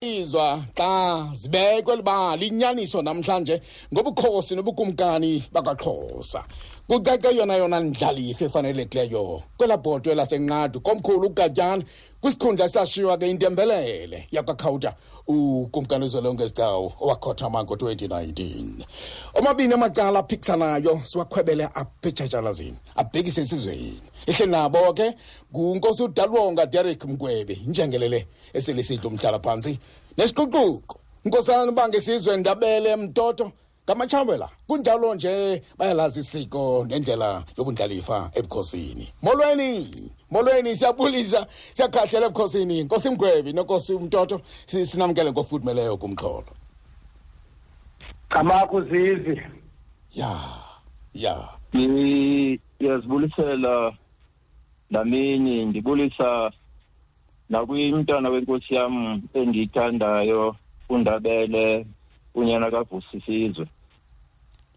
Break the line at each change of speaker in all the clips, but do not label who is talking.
izwa xa zibekwe libali inyaniso namhlanje ngobukhosi nobukumkani bakaxhosa. Kucece yona yona ndlalifa efanelekileyo kwelabhotwe lasenqadu komkhulu ugatyana kwisikhundla esashiywa ke intembelele yakwakhawuta ukumkani uzolonke esitawu owakhothama ngo-2019 omabini amacala aphikisanayo siwakhwebele apha etshatshalazini abhekise esizweni. Ehle nabo ke ngunkosi udalwonga derek mgwebi njengelele eselisidla umhlala phantsi nesiququqo nkosana bangesizwe ndabele mtoto ngamatshambela kunjalo nje bayalazi isiko nendlela yobundlalifa ebukhosini. Molweni! Molweni siyabulisa siyakhahlela ebukhosini. Nkosi mgwebi nenkosi umtoto sinamkele ngofudumeleyo kumxholo.
Qamakho zizi.
ya ya.
Ngiyazibulisela namini ndibulisa nakwimntwana wenkosi yam endiyithandayo undabele unyana kavusisizwe.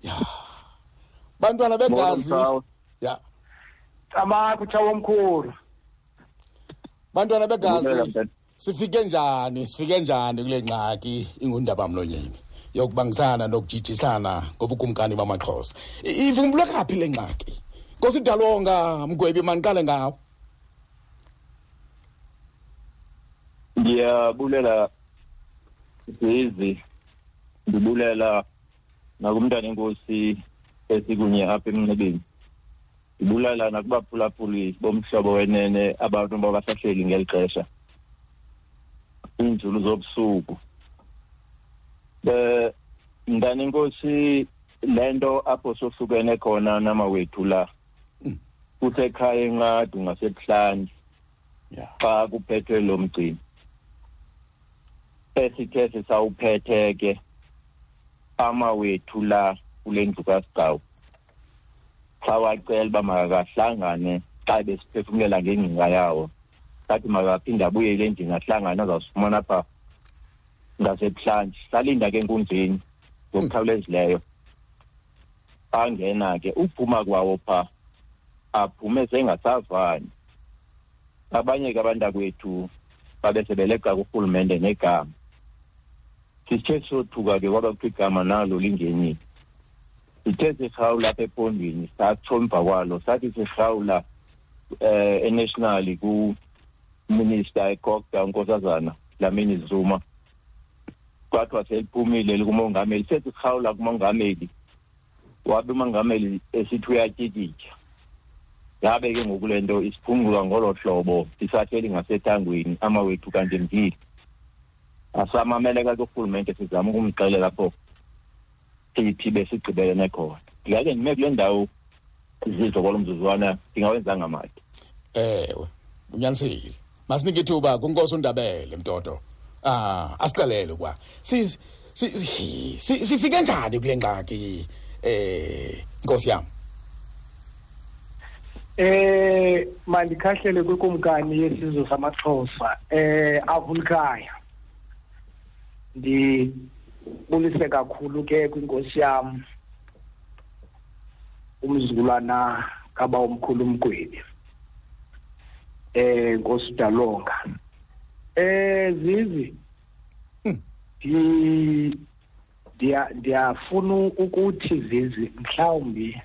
Ya. Bantwana begazi. Ya.
Qamakho chawo omkhulu.
bantwana begazi sifike njani sifike njani kule ngxaki ingundaba mlonyeni yokubangisana nokujijisana ngobukumkani bamaxhosa. I- ivumbulwe kaphi le ngxaki? Nkosi udalonga mgwebi maniqale ngawo.
Ngiyabulela zizi ndibulela nakumntana enkosi esikunye apha emnxebeni. Ndibulela nakubaphulaphuli bomhlobo wenene abantu babasahleli ngeli xesha. Iinzulu zobusuku. Um mntana enkosi le nto apho sohlukene khona namawethu la kusekhaya enqadu ngasebuhlani
ya.
xa kuphethwe lo mcimbi esithe sisawuphethe ke amawethu la kule ndlu kasigcawu sawacela uba makakahlangane xa besiphefumlela ngengcinga yawo. Sathi makaphinde abuyele endlini ahlangane azawusifumana apha ngasebuhlanji salinda ke enkundleni ngokukhawulezileyo. Angena ke uphuma kwawo phaa aphume sengasavani. Abanye ke abantakwethu babesebeleqa kurhulumente negama. Sithe sothuka ke kwaba kuthiwa igama nalo lingenile. Sithe sirhawula apha epondweni satsho emva kwalo. Sathi sirhawula um enational kuminister ekokda unkosazana dlamini zuma. Kwathiwa seliphumile likumongameli sesirhawula kumongameli. Wabe umongameli esithi uyatyikitya yabe ke ngoku le nto isiphungulwa ngolo hlobo sisahleli ngasethangweni amawethu kanti mdile asamameleka kurhulumente sizama ukumxelela apho siphi besigqibelene khona ndingake ndime kule ndawo zizo kwalo mzuzwana ndingawenzanga mali
ewe unyanisile masinike ithuba kunkosi undabele mtoto. Ah asixelele kwa si si- si- si- sifike njani kule ngxaki eh nkosi yam
Eh mandikhahlele kwikumkani yesizwe samaXhosa eh avulkhaya. Ndibulise kakhulu ke kwinkosi yam umzukulwana kaba omkhulu umgwebi. Eh Nkosi Dalonga. Eh zizi ndi ndiya ndiyafuna ukuthi zizi mhlawumbi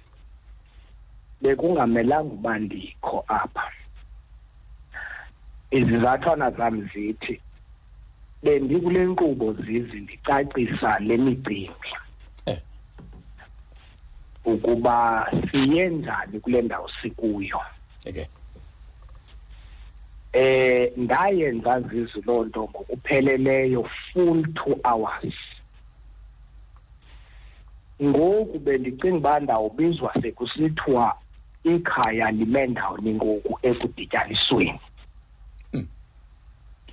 bekungamelanga uba ndikho apha izizathwana zam zithi bendikule nkqubo zizi ndicacisa le micimbi.
Eh.
ukuba siyenzani kule ndawo sikuyo.
Okay
eh ndayenza zizi loo nto ngokupheleleyo full two hours. Ngoku bendicinga uba ndawubizwa sekusithiwa ikhaya lime ndawoni ngoku ekudityanisweni.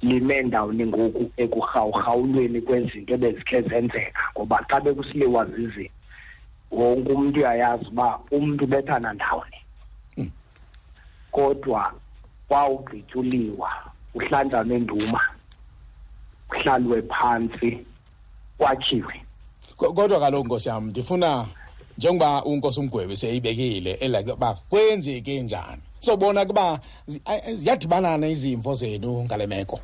Lime ndawoni ngoku ekurhawurhawulweni kwezinto ebezikhe zenzeka ngoba xa bekusiliwa zizi wonke umntu uyayazi uba umntu ubethana ndawoni kodwa kwawugqityuliwa kuhlanjwa nenduma kuhlalwe phantsi kwakhiwe.
Ko- kodwa kaloku nkosi yam ndifuna njengoba unkosi umgwebi seyibekile elake uba kwenzeke njani? Sobona kuba zi- a- ziyadibanana izimvo zenu ngale meko.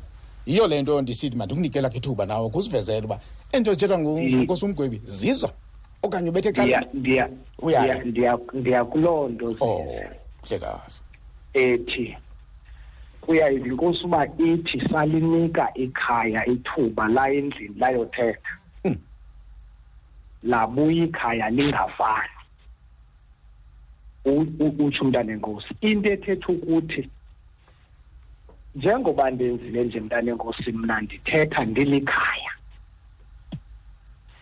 Yiyo le nto ndisithi mandikunikela kho ithuba nawe kusivezela uba ento zithethwa ngunkosi umgwebi zizo. Okanye ubethe
ndiya
cala
ndiya
Uyaya.
ndiya- ndiya ndiya kuloo nto
oh
Zizi,
mhlekazi.
ethi kuyayiva inkosi uba ithi salinika ikhaya ithuba la endlini layothetha
Hmm.
labuya ikhaya lingavani U- u- utsho umntana enkosi into ethetha ukuthi njengoba ndenzile nje mntana enkosi mna ndithetha ndilikhaya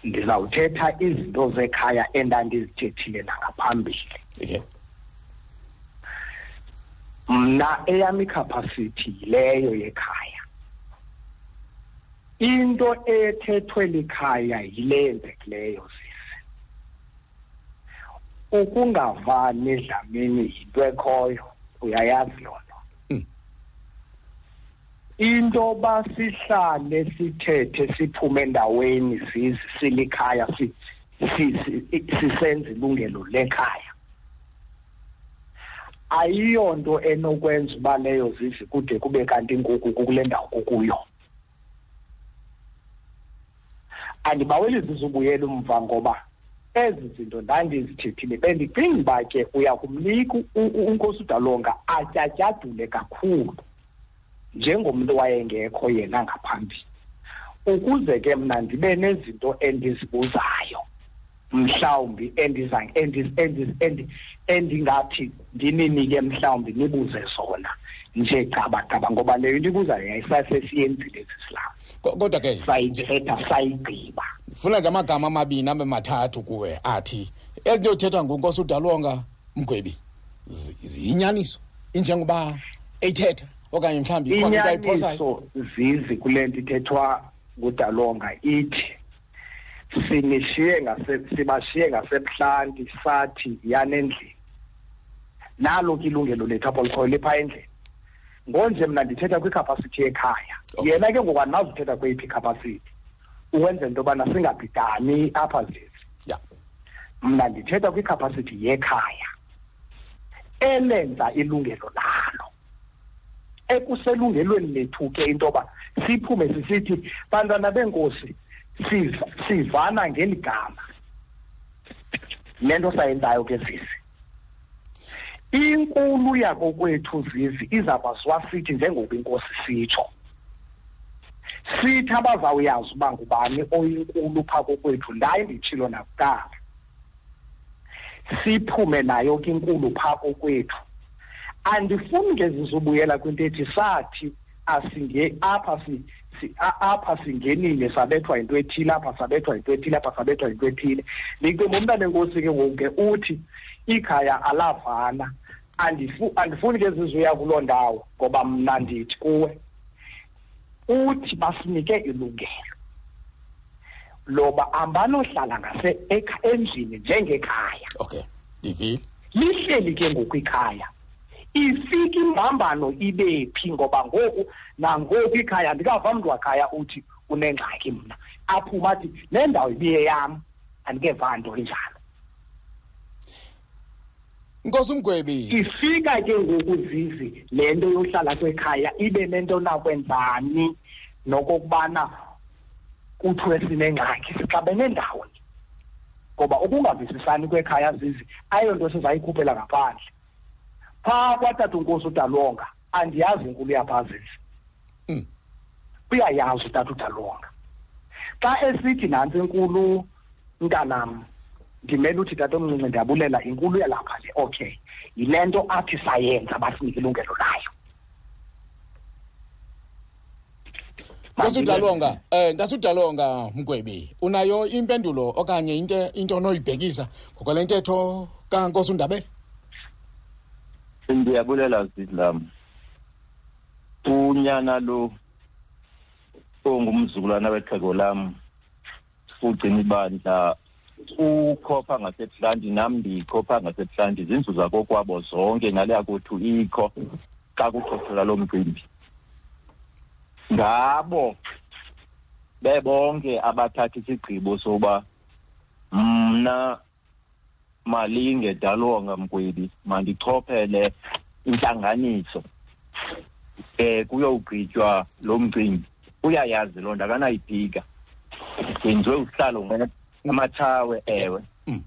ndizawuthetha izinto zekhaya endandizithethile nangaphambili.
Okay
mna eyam icapacity yileyo yekhaya. Into ethethwe likhaya yile yenzekileyo sisi ukungavani edlamini yinto ekhoyo uyayazi loo nto
Mm.
Into ba sihlale sithethe siphume endaweni zizi silikhaya si- si- si- sisenza ilungelo lekhaya. Ayiyonto enokwenza uba leyo zizi kude kube kanti ngoku kule ndawo kukuyo. Andibaweli zizubuyela umva ngoba ezi zinto ndandizithethile bendicinga uba ke uya kumnika u- u- unkosi udalonga atyatyadule kakhulu. Njengomntu wayengekho yena ngaphambili ukuze ke mna ndibe nezinto endizibuzayo mhlawumbi endiza endiz- endiz- endi- endingathi ndininike mhlawumbi nibuze zona nje gabagaba ngoba leyo into ibuzayo yayisasesiyenzile ezisilamu
Ko- kodwa ke nje
sayithetha sayigqiba.
Funa nje amagama amabini abe mathathu kuwe athi ezinto ngunkosi udalonga mgwebi zi- ziyinyaniso. Injengoba eyithetha okanye mhlawumbi ikhona into ayiphosayo?
Inyaniso zizi kule nto ithethwa ngudalonga ithi sinishiye ngase sibashiye ngasebuhlanti sathi yanendlini. Nalo ke ilungelo lethu apho likhoyo lipha endlini. Ngonje mna ndithetha kwicapacity yekhaya.
Okay.
yena ke ngoku andinazi uthetha kweyiphi icapacity ukwenzela into yobana singabhidani apha zizi.
Ya.
Mna ndithetha kwicapacity yekhaya elenza ilungelo lalo. Ekuselungelweni lethu ke into yoba siphume sisithi bantwana benkosi siv- sivana ngeli gama le nto sayenzayo ke zizi inkulu yakokwethu zizi iza kwaziwa sithi njengoba inkosi sitsho. Sithi abazawuyazi uba ngubani oyinkulu phaa kokwethu ndaye nditshilo nakuqala. Siphume nayo ke inkulu phaa kokwethu. Andifuni ngezizubuyela kwinto ethi sathi asinge apha si, si a- apha singenile sabethwa into ethile apha sabethwa into ethile apha sabethwa into ethile. Ndicinga umntana enkosi ke ngoku ke uthi ikhaya alavana andifu andifuni ke zizuya kuloo ndawo ngoba mna ndithi kuwe. Uthi basinike ilungelo loba ambanohlala ngase ekha- endlini njengekhaya.
Okay ndivile
lihleli ke ngoku ikhaya. Ifika imbambano ibe phi ngoba ngoku nangoku ikhaya ndikava mntu wakhaya uthi unengxaki mna. Aphuma athi le ndawo ibiye yam andikeva nto enjalo
nkosi umgwebi.
Ifika ke ngoku zizi le nto yohlala kwekhaya ibe nento nakwenzani? Nokokubana kuthiwe sinengxaki sixabene ndawoni ngoba ukungavisisani kwekhaya zizi ayonto sizayikhuphela ngaphandle. Phaa kwatata unkosi udalonga andiyazi inkulu yaphaa zizi
Mm.
uyayazi utata udalonga. Xa esithi nantsi enkulu mntanam ndimele uthi tata omncinci ndiyabulela inkulu yalapha le. Okay yile nto athi sayenza basinike ilungelo layo.
Nkosi udalonga eh nkosi udalonga mgwebi unayo impendulo okanye into into onoyibhekisa ngokwale ntetho kankosi undabele
ndiyabulela zidlam unyana lo ongumzukulwana wexhego lam ugcina ibandla ukhopha ngasebuhlanti nam ndiyikhopha ngasebuhlanti zindlu zakokwabo zonke ngaleya kuthu ikho xa kuxoxela lo mcimbi. Ngabo bebonke abathatha isigqibo soba mna malinge dalonga mgwebi mandichophele intlanganiso. Eh kuyogqitywa lo mcimbi. Uyayazi loo nto akanayiphika yenziwe usihlalo amathawe ewe.
Mm.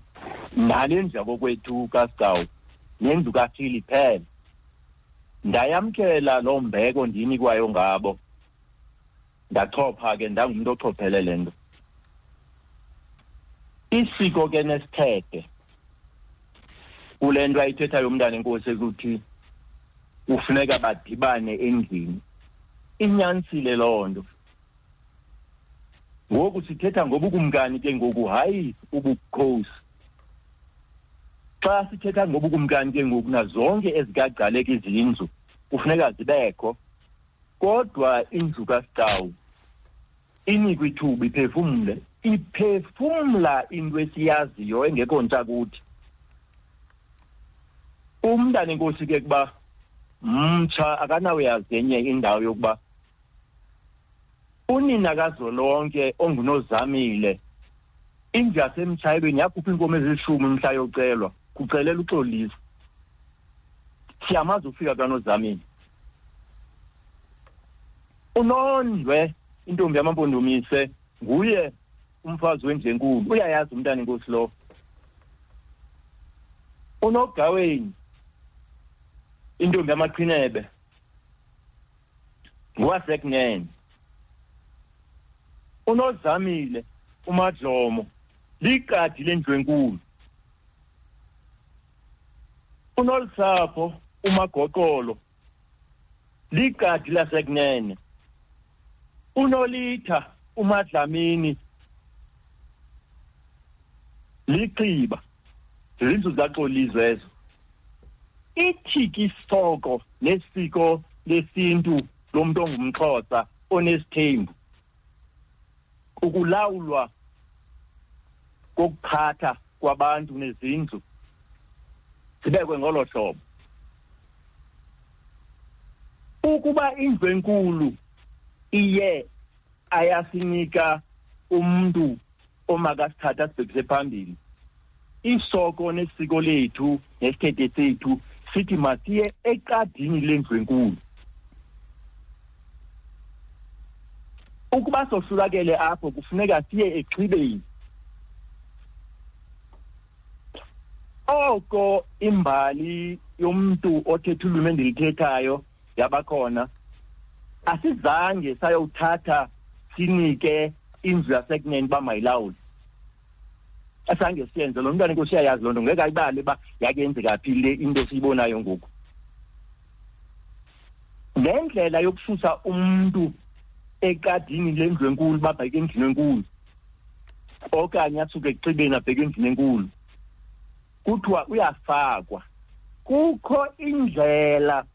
nale ndlu yakokwethu kasigcawu nendlu kafili phela. Ndayamkela loo mbeko ndiyinikwayo ngabo. Ndachopha ke ndangumntu ochophele le nto. Isiko ke nesithethe kule nto ayithethayo umntana enkosi ekuthi kufuneka badibane endlini. Inyanisile loo nto. Ngoku sithetha ngobukumkani ke ngoku hayi ubukhosi. Xa sithetha ngobukumkani ke ngoku nazonke ezikagcaleka izindlu kufuneka zibekho. Kodwa indlu kaStawu inikwe ithuba iphefumule iphefumla into esiyaziyo engekho ntsha kuthi. Umntana enkosi ke kuba mtsha akanawuyazi enye indawo yokuba unina kazolonke ongunozamile indlu yasemtshayelweni yakhupha iinkomo ezilishumi mhla yocelwa kucelela uxolisa. Siyamazi ufika kanozamile unondwe intombi yamampondomise nguye umfazi wendlenkulu uyayazi umntana inkosi lo. Unogaweni intombi yamaqhinebe nguwasekunene unozamile umadlomo ligadi lendlu enkulu unolisapho umagoqolo ligadi lasekunene. Unolitha umadlamini lixiba zizindlu zaxolizwe ezo ithi isoko lesiko lesintu lomuntu ongumxhosa onesithembu. Ukulawulwa kokuphatha kwabantu nezindlu sibekwe ngolo hlobo. Ukuba indlu enkulu iye ayasinika umuntu omakasithatha sibhekise phambili isoko nesiko lethu nesithethe sethu sithi masiye eqadini lendlu enkulu. Ukuba sohlulakele apho kufuneka siye exhibeni oko imbali yomuntu othetha ulwimi endilithethayo yabakhona. Asizange sayowuthatha sinike indlu yasekunene uba mayilawule. Asange siyenze lo mntwana inkosi uyayazi loo nto. Ngeke ayibale uba yakenzeka phi le into siyibonayo ngoku. Le ndlela yokususa umntu ekadini lendlu enkulu babheke endlini enkulu okanye asuke ekuxibeni abheke endlini enkulu kuthiwa uyafakwa. Kukho indlela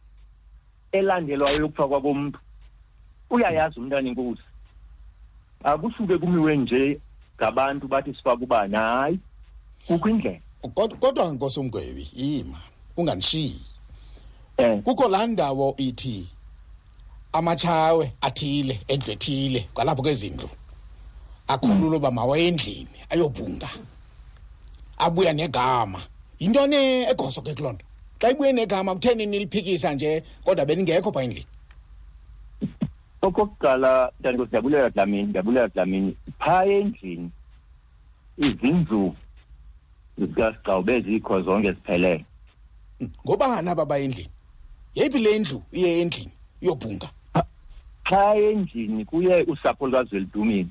elandelwayo yokufakwa komuntu uyayazi umntana inkosi. Akusuke kumiwe nje ngabantu bathi sifake ubani hayi kukho indlela.
Kod- kodwa nkosi umgwebi ima unganishiyi.
Um
kukho laa ndawo ithi amatshawe athile endlu ethile kwalapho kwezindlu akhulula uba mawaye endlini ayobhunga abuya negama. Yintoni egoso ke kuloo nto? Xa ibuye negama kutheni niliphikisa nje kodwa beningekho pha endlini?
Okokuqala ntanikosi ndiyabulela dlamini ndiyabulela dlamini phaa endlini izindlu zikasigcawu bezikho zonke ziphelele
Mm, ngobani aba bayendlini yeyiphi le ndlu iye endlini iyobhunga
phaa endlini kuye usapho lukazwelidumile.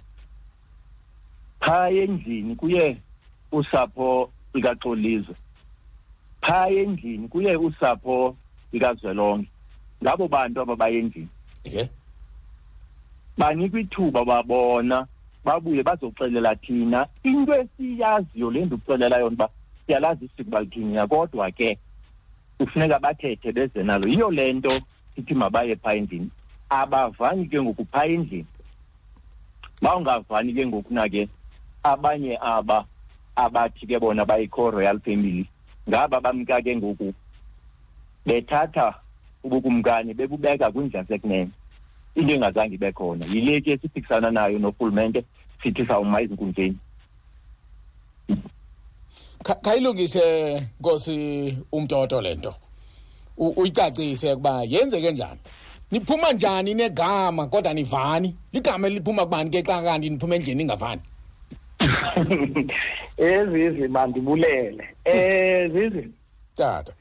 Phaa endlini kuye usapho likaxolizwe phaa endlini kuye usapho likazwelonke ngabo bantu aba bayendlini
ke
banikwa ithuba babona babuye bazoxelela thina. Into esiyaziyo le nto ukuxelela yona uba siyalazi isiko balithini kodwa ke kufuneka bathethe beze nalo. Yiyo le nto sithi mabaye phaa endlini. Abavani ke ngoku phaa endlini. Bawungavani ke ngokuna ke abanye aba abathi ke bona bayikho royal family ngaba bamka ke ngoku bethatha ubukumkani bebubeka kwindlu yasekunene. Into engazange ibe khona yile ke siphikisana nayo norhulumente sithi sawuma ezinkundleni.
Kha- khayilungise nkosi umtoto lento uyicacise ukuba yenzeke njani? Niphuma njani negama kodwa nivani? Ligama liphuma kubani ke xa kanti niphuma endlini ningavani?
Ezizi mandibulele. Eh zizi
tata.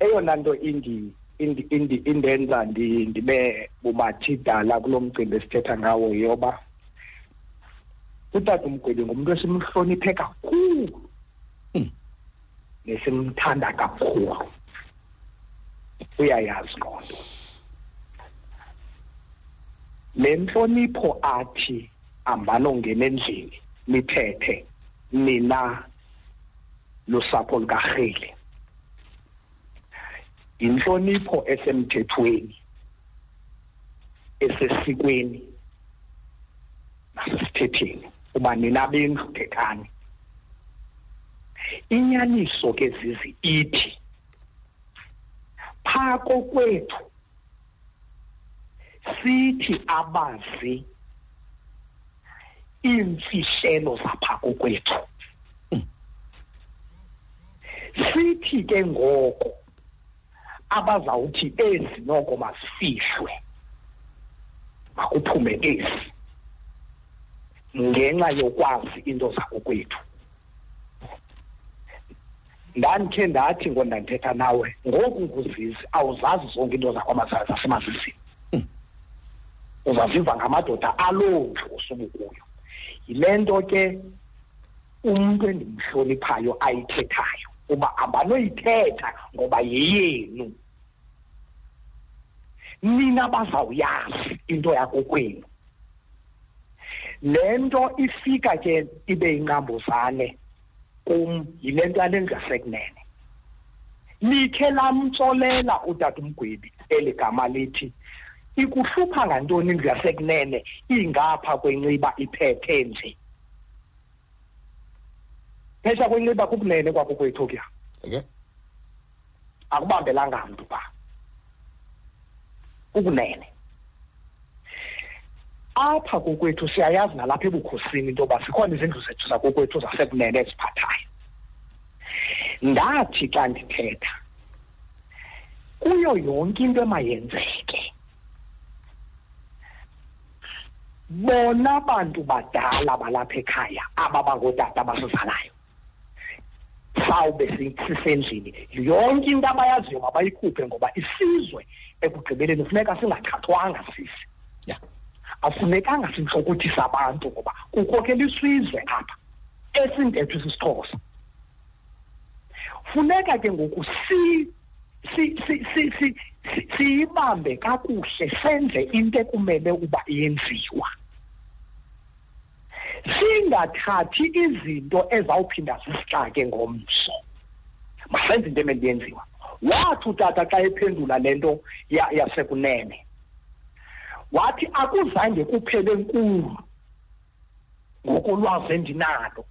Eyona nto indi indi indi indenza ndi ndibe bumathidala kulo mcimbi esithetha ngawo yoba utata umgwebi ngumuntu esimhloniphe kakhulu
Mm.
nesimthanda kakhulu. Uyayazi loo nto. Le ntlonipho athi ambanongena endlini nithethe nina lusapho lukarheli. Inhlonipho esemthethweni esesikweni nasesithetheni. Uba nina bendlu thethani. Inyaniso ke zizi ithi phaa kokwethu sithi abazi iimfihlelo zapha kokwethu sithi ke ngoko abazawuthi ezi noko mazifihlwe makuphume ezi ngenxa yokwazi into zakokwethu. Ndandikhe ndathi ngo ndandithetha nawe ngoku nguzizi awuzazi zonke into zakwamazala zasemazizini uzaziva ngamadoda aloo ndlu osubukuyo yile nto ke umntu endimhloniphayo ayithethayo. Uba abanoyithetha ngoba yeyenu. Nina bazawuyazi into yakokwenu. Le nto ifika ke ibe inqambuzane kum yile nto yale ngasekunene likhe lamtsolela utata umgwebi eli gama lithi ikuhlupha ngantoni indlu yasekunene ingapha kwenxiba iphethe nje? Phesha kwenxiba kubunene kwakho kwethu kuya
ke
akubambelanga mntu pha ubunene apha kokwethu siyayazi nalapha ebukhosini into yoba zikhona izindlu zethu zakokwethu zasekunene eziphathayo. Ndathi xa ndithetha kuyo yonke into emayenzeke. Bona bantu badala balapha ekhaya aba bangootata abasizalayo. Si- sisendlini yonke into abayaziyo mabayikhuphe ngoba isizwe ekugqibeleni funeka singathathwanga sisi.
Ya.
Afunekanga sintlokothise abantu ngoba kukhokela isizwe apha. Esintetho sisixhosa funeka ke ngoku si si si si si si- siyibambe kakuhle senze into ekumele uba iyenziwa singathathi izinto ezawuphinda zisixake ngomso. Masenze into emele yenziwa wathi utata xa ephendula le nto ya- yasekunene wathi akuzange kuphele nkulu ngokolwazi endinalo.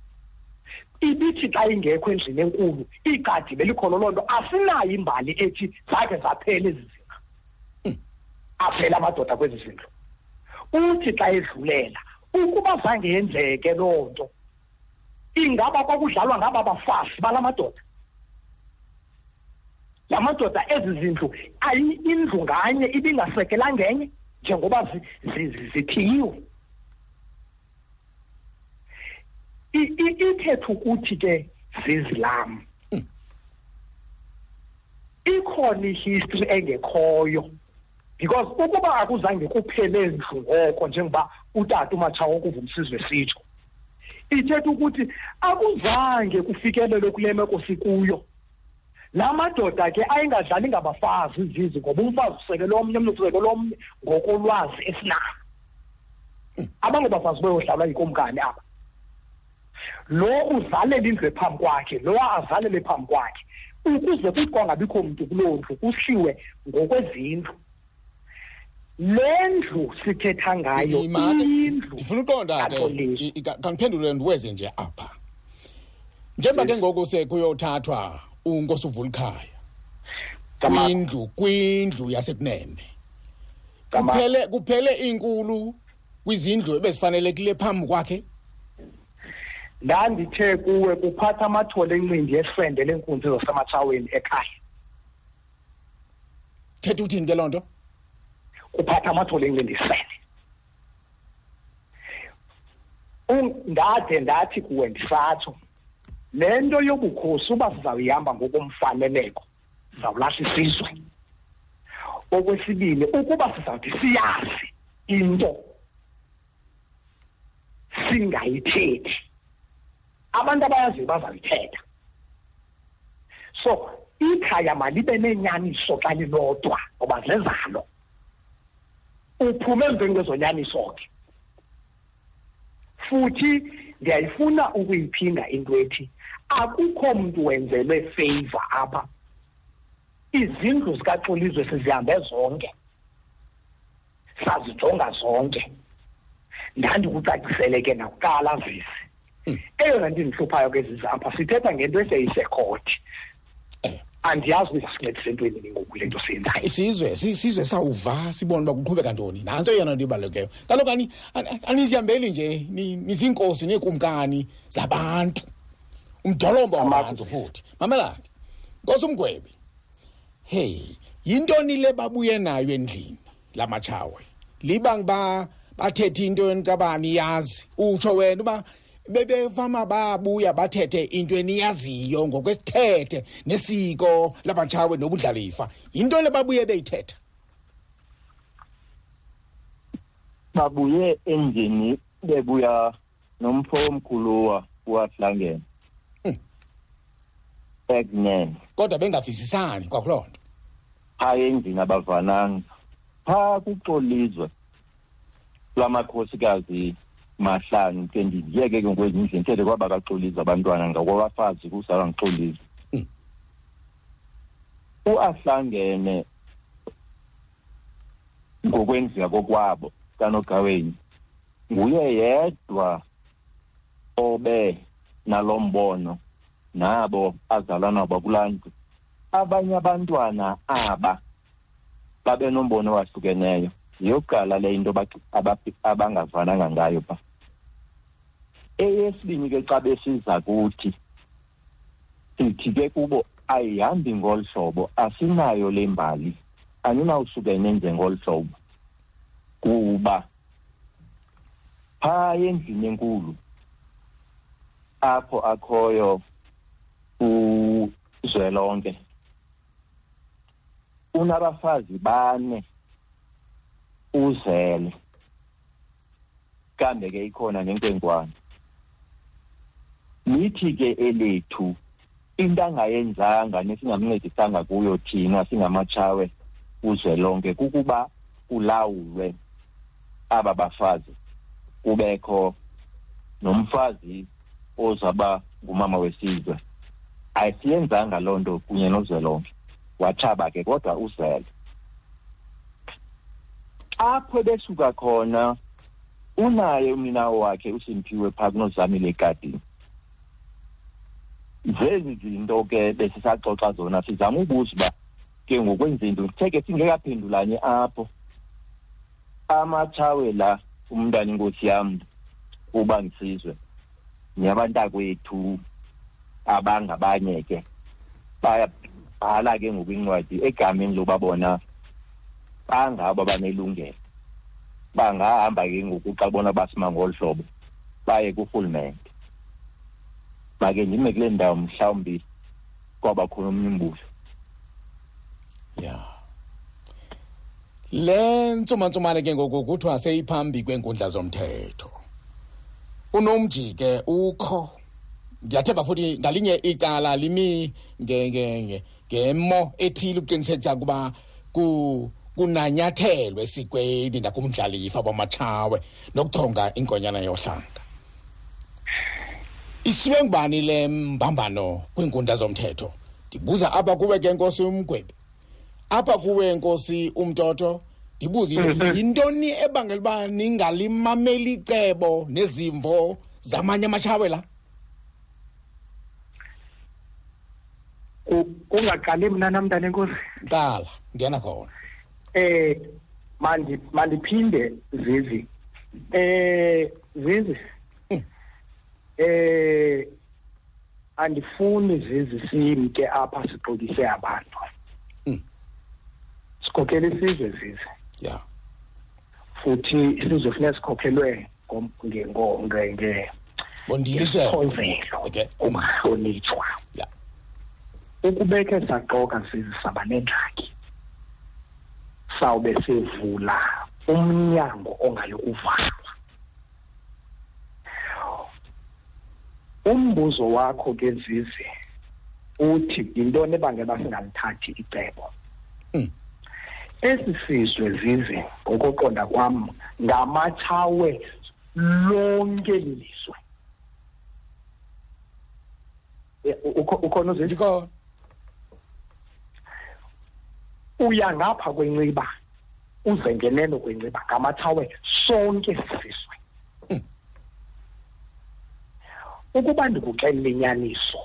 Ibithi xa ingekho endlini enkulu igadi belikhona loo nto asinayo imbali ethi zakhe zaphela ezi zindlu aphela amadoda kwezi zindlu uthi xa edlulela ukuba zange yenzeke loo nto ingaba kwakudlalwa ngaba bafazi bala madoda? La madoda ezi zindlu indlu nganye ibingasekela ngenye njengoba zi- zi- zi- zithiyiwe. I- i- ithethe ukuthi ke zizilam ikhona ihistory engekhoyo. Because ukuba akuzange kuphele ndlu ngoko njengoba utata umatshawo kuva umsizwe sitsho ithetha ukuthi akuzange kufikelelwe kule meko sikuyo. La madoda ke ayingadlali ngabafazi izizi ngoba umfazi usekele omnye omnye usekele omnye ngokolwazi esinalo. Abangobafazi bayodlalwa yikomkani aba. Lo uzalela indlu ephambi kwakhe lo azalele phambi kwakhe ukuze kuthi kwangabikho mntu kuloo ndlu kuhliwe ngokwezindlu. Le ndlu sithetha ngayo
Imake,
indlu
ndifuna uqonda ke
kaxolisi.
i- i- ka- kandiphendule ndiweze nje apha. Njengoba ke ngoku sekuyothathwa unkosi uvulukhaya
Gama-
kwindlu kwindlu yasekunene
gama-
kuphele kuphele inkulu kwizindlu ebezifanelekile phambi kwakhe?
Ndandithe kuwe kuphatha amathole encindi esende lenkunzi zasematshaweni ekhaya.
Thetha uthini ke loo nto?
Kuphatha amathole engincindisele ndade ndathi kuwe ndisatsho le nto yobukhosi uba sizawuyihamba ngokomfaneleko sizawulahla isizwe. Okwesibini ukuba sizawuthi siyazi into singayithethi abantu abayaziyo bazayithetha so ikhaya malibe nenyaniso xa lilodwa ngoba zezalo. Uphume emveni kwezonyaniso ke futhi ndiyayifuna ukuyiphinda into ethi akukho mntu wenzelwe favor apha izindlu zikaxolizwe sizihambe zonke sazijonga zonke ndandikucacisele ke nakuqala visi hmm. eyona nto indihluphayo ke zizapha sithetha ngento eseyisekhoti eh. Andiyazi ukuthi sincedise entweni ningoku le nto siyenzayo
isizwe isizwe sawuva sibone uba kuqhubeka ntoni nantso eyona nto ibalulekileyo. Kaloku anizihambeli nje niziinkosi neekumkani zabantu. Umdolomba wabantu futhi. Mamelani nkosi umgwebi hey yintoni le babuye nayo endlini lamatshawe liba ngiba bathethe into enikabani yazi. Utsho wena uba bebefama babuya bathethe into eniyaziyo ngokwesithethe nesiko labatshawe nobudlalifa. Yinto le babuye beyithetha?
Babuye endlini bebuya nomfo omkhuluwa wahlangene ekunene
kodwa bengavisisani kwakuloo nto?
Phaa endlini abavananga. Phaa kuxolizwe lwamakhosikazi. Mahlanu ke ndiyeke ke ngokwezi ndlela nthethe kwaba kaxolizwe abantwana ngakwabafazi kusala ngixolizwe hmm. uahlangene ngokwenziwa kokwabo kanogaweni nguye yedwa obe nalombono nabo azalwa nabo kulaa ndlu abanye abantwana aba babe nombono wahlukeneyo yeyokuqala le into abangavananga ngayo pha eyesibini ke xa besiza kuthi sithi ke kubo ayihambi ngolu hlobo asinayo le mbali aninawusuke nenze ngolu hlobo. Kuba phaa endlini enkulu apho akhoyo uzwelonke unabafazi bane uzele. Kambe ke ikhona nenkwenkwana. Nithi ke elethu into angayenzanga nesingamncedisanga kuyo thina singamatshawe uzwelonke kukuba kulawulwe aba bafazi. Kubekho nomfazi ozaba ngumama wesizwe. Ayisiyenzanga loo nto kunye nozwelonke wathaba ke kodwa uzele apho besuka khona unaye umninawo wakhe uSimphiwe phaa kunozamile egadini zezi zinto ke besisaxoxa zona. Sizama ukubuza uba ke ngokwenzinto sitheke singekaphendulanye apho. Amatshawe la umntwana inkosi yam uba ngisizwe. Niyabantakwethu abangabanye ke bayabhala ke ngokwincwadi egameni loba bona bangabo banelungelo. Bangahamba ke ngoku xa bona basima ngolu hlobo baye kurhulumente. Make ndime kule ndawo mhlawumbi kwaba khona omnye umbuzo.
Ya. Le ntsumantsumane ke ngoku kuthiwa seyiphambi kweenkundla zomthetho. Unomjike ukho. Ndiyathemba futhi ngalinye icala limi ngemo ethile ukuqinisekisa ukuba kunanyathelwe esikweni nakumdlalifa bamatshawe nokuchonga inkonyana yohlanga. Isiwe ngubani le mbambano kwiinkundla zomthetho? Ndibuza apha kuwe ke nkosi umgwebi. Apha kuwe nkosi umtoto ndibuze yintoni ebangela uba ningalimameli icebo nezimvo zamanye amatshawe la?
Kungaqali mna namntana enkosi
qala ngena khona.
Eh mandi mandiphinde zizi. Eh zizi. Eh andifuni zizi simke apha sixokise abantu. Mm. sikhokhela isizwe zizi
ya.
Futhi isizwe funeka sikhokhelwe nge
bondiliselo
okay. ukuhlonitshwa ukubekhe saqoka sizisaba nengxaki. Sawube sevula umnyango ongayokuvalwa umbuzo wakho ke zizi uthi yintoni ebangela singalithathi icebo?
Mm.
esi sizwe zize ngokoqonda kwam ngamatshawe lonke lilizwe ukhona uzithi uya ngapha kwenciba uze ngeneno kwenciba ngamathawe sonke sisizwe hmm. Ukuba ndikuxelela inyaniso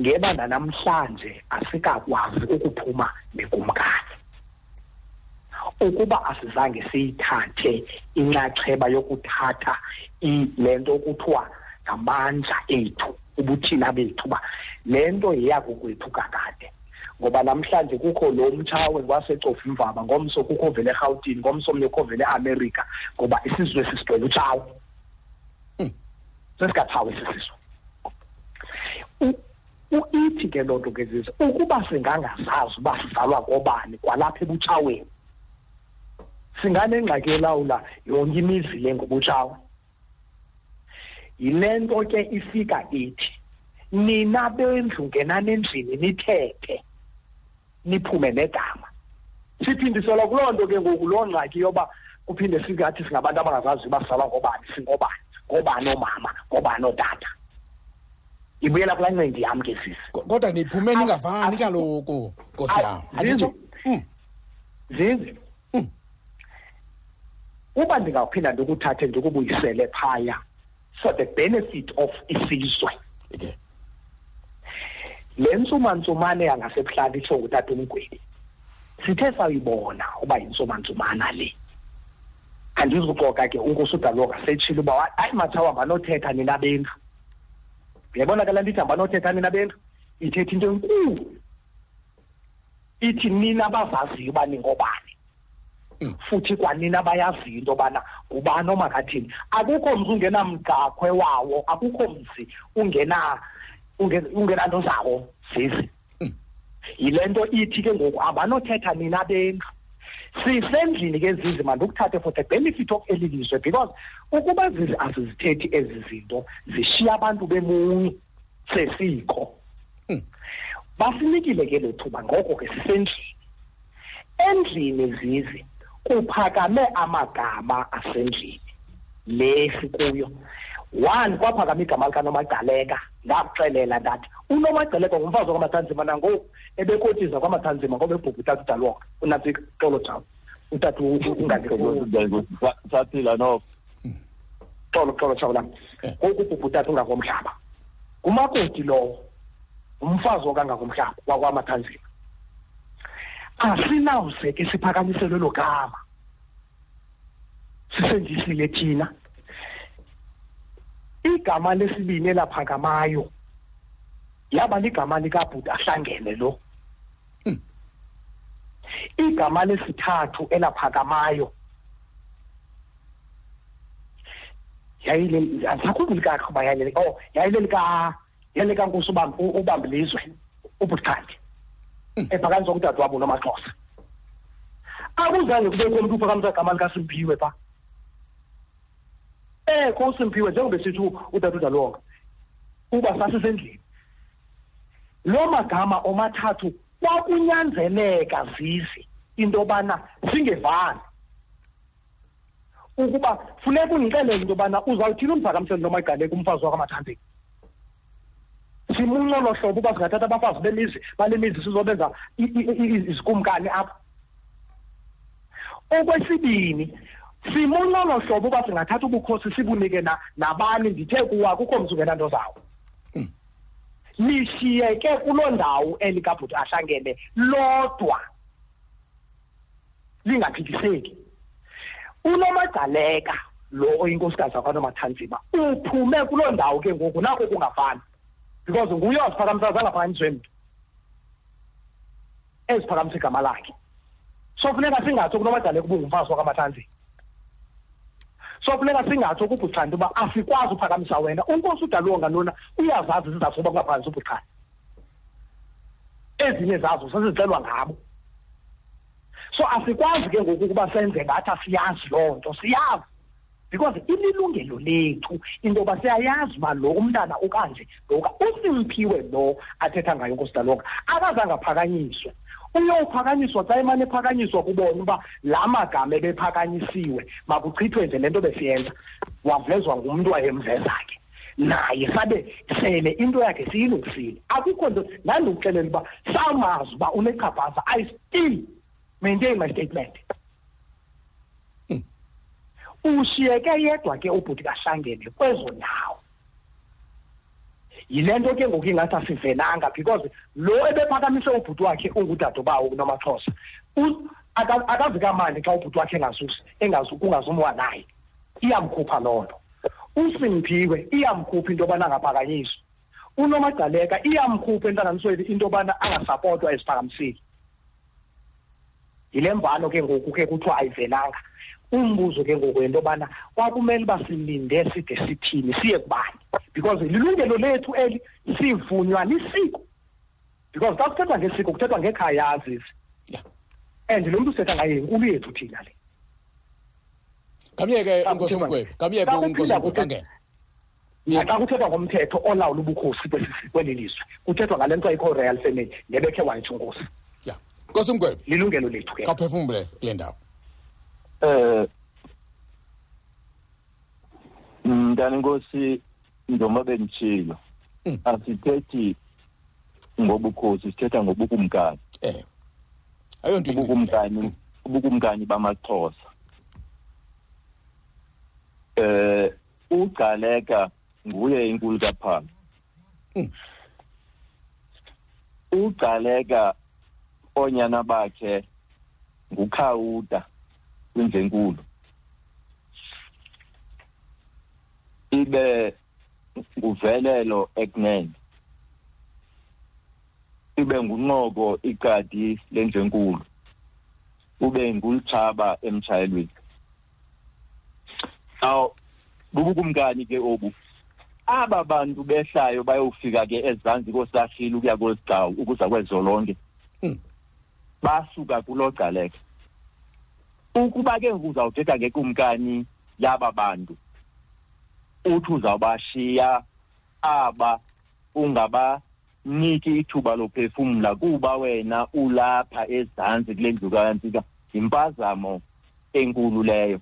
ngebanda namhlanje asikakwazi ukuphuma nekumkani ukuba asizange siyithathe inxaxheba yokuthatha le nto kuthiwa ngamandla ethu ubuthina bethu uba le nto yeyakokwethu kakade ngoba namhlanje kukho lo mtshawe wasecofa imvaba ngomso kukho vele erhawutini ngomso omnye kukho vele eamerika ngoba isizwe sisigcwele utshawe. Sesingathawe sisizwe uithi ke loo nto ke zizo ukuba singangazazi uba sizalwa kobani kwalapha ebutshaweni singanengxaki elawula yonke imizi le ngobutshawe. Yile nto ke ifika ithi nina bendlu ngenani endlini nithethe niphume negama. Siphindiselwa kuloo nto ke ngoku loo ngxaki yoba kuphinde singathi singabantu abangazazi uba sizalwa ngobani singobani. Ngobani oomama ngobani ootata ibuyela kulaa ncindi yam ke sisi
kodwa niphume ningavani kaloku nkosi yam
anditsho zizi.
Hmm.
uba ndingawuphinda ndikuthathe ndikubuyisele phaya for the benefit of isizwe.
Okay
le ntsumantsumane yangasebuhlanti itsho ngutata umgwebi sithe sayibona uba yintsumantsumana le. Andizuxoka ke unkosudaloka setshile uba hayi mathawa banothetha nina bendlu. Uyayibona ke laa nto ithi hambanothetha nina bendlu? Ithetha into enkulu. Ithi nina bazaziyo uba ningobani
mm.
futhi kwanina bayaziyo into yobana ngubani omakathini akukho mzi ungenamgaqwe wawo akukho mzi ungena ungenanto zawo zizi
mm.
yile nto ithi ke ngoku abanothetha nina bendlu. Sisendlini ke zizi mandikuthathe for the benefit of eli lizwe because ukuba zizi asizithethi ezi zinto zishiya abantu bemunye sesiko.
Hmm.
basinikile ke le thuba ngoko ke sisendlini. Endlini zizi kuphakame amagama asendlini le sikuyo one kwaphakama igama likanomagcaleka ndakuxelela ndathi unomagcaleka ngumfazi wakwamathanzima nangoku. Ebekotiza kwamathanzima ngoba ebhubha utata udalwonga unatsi xolo jawo utata
saphila no
xolo xolo jawo lam
eh.
ngoku ubhubha utata ungakomhlaba. Ngumakoti lowo umfazi wokangakomhlaba wakwamathanzima asinawuze ke siphakamiselwe lo gama. Sisendisile thina. Igama lesibini elaphakamayo yaba ligama likabhuti ahlangene lo. Igama lesithathu elaphakamayo. Yayile andisakhumbuli kakho uba yayile oh yayile lika yayile kankosi ubambilizwe ubhuthandi
hmm.
ephakamisa kudade wabo nomaxhosa akuzange kubekho umntu uphakamisa igama likasimpiwe phaa ekho usimpiwe njengoba sithi utata udalonga uba sasisendlini lo magama omathathu kwakunyanzeleka zizi into yobana singevani. Ukuba funeka undixelele into yobana uzawuthini umphakamiseli nomagqaleka umfazi wakwamathandeni simunco lo hlobo uba singathatha abafazi bemizi bale mizi sizobenza izikumkani apha. Okwesibini simunqolo hlobo uba singathatha ubukhosi sibunike nabani ndithe kuwa kukho mzi ungenanto zawo?
Mm.
lishiyeke kuloo ndawo elikabhuti ahlangene lodwa. Lingaphikiseki unomagcaleka lo oyinkosikazi akwanomathanzima uphume kuloo ndawo ke ngoku nako kungafani. Because nguye waziphakamisa zangaphakanyiswe mntu eziphakamisa igama lakhe. So funeka singatsho kunomagcaleka ubungumfazi wakwamathanzima. So funeka singatsho kubhuchane uba asikwazi uphakamisa wena. Unkosi udalonga lona uyazazi izizathu soba kungaphakanyisa ubhuchane ezinye zazo sezicelwa ngabo. So asikwazi ke ngoku ukuba senze ngathi asiyazi loo nto siyazi. Because ililungelo lethu into yoba siyayazi uba lo umntana okanje loka usimphiwe lo athetha ngayo nkosidalonga akazange aphakanyiswe. Uyowuphakanyiswa xa emane ephakanyiswa kubona uba la magama ebephakanyisiwe makuchithwe nje le nto besiyenza. Wavezwa ngumntu wayemveza ke. Naye sabe sele into yakhe siyilungisile. Akukho nto ndandikuxelela uba samazi uba unechaphaza i still maintain my statement. Hmm. ushiyeke yedwa ke ubhuti kahlangene kwezo ndawo yile nto ke ngoku ingathi asivelanga because lo ebephakamise ubhuti wakhe ungudadobawo kunomaxhosa akazi kamandi xa ubhuti wakhe engasusi kungazumwa naye. Iyamkhupha loo nto. uSimphiwe iyamkhupha into yobana angaphakanyiswa unomadaleka iyamkhupha entlanganisweni into yobana angasapotwa eziphakamisile yile mbano ke ngoku ke kuthiwa ayivelanga. Umbuzo ke ngoku yento yobana kwakumele uba silinde side sithini siye kubani? Because lilungelo lethu eli sivunywa lisiko because xa kuthethwa ngesiko kuthethwa ngekhaya azisi and lo mntu setha ngaye yinkulu yethu thina le.
Kamyeke unkosi umgwebe kamyeke unkosi angene
xa kuthethwa ngomthetho olawula ubukhosi kweli lizwe kuthethwa ngale nto ayikho royal family nebekhe wayitsho unkosi
nkosi umgwebe
lilungelo lethu ke
kawuphefumule kule ndawo.
Eh mntana inkosi njengoba benditshilo mm. asithethi ngobukhosi sithetha ngobukumkani.
Eh ayonto
ubukumkani ubukumkani bamaxhosa. Eh ugcaleka nguye inkulu kaphalo mm. ugcaleka onyana bakhe ngukhawuta kwindlenkulu ibe nguvelelo ekunene ibe ngunqoko igadi lendlenkulu ube ngulithaba emshayelweni. Aw bubukumkani ke obu? Aba bantu behlayo bayofika ke ezantsi kosahili ukuya kwesigcawu ukuza kwezolonke hmm. Basuka kulogcaleka ukuba ke uzawuthetha ngekumkani yaba bantu uthi uzawubashiya aba ungabaniki ithuba lophefumla kuba wena ulapha ezantsi kule ndlu kantsika yimpazamo enkulu leyo.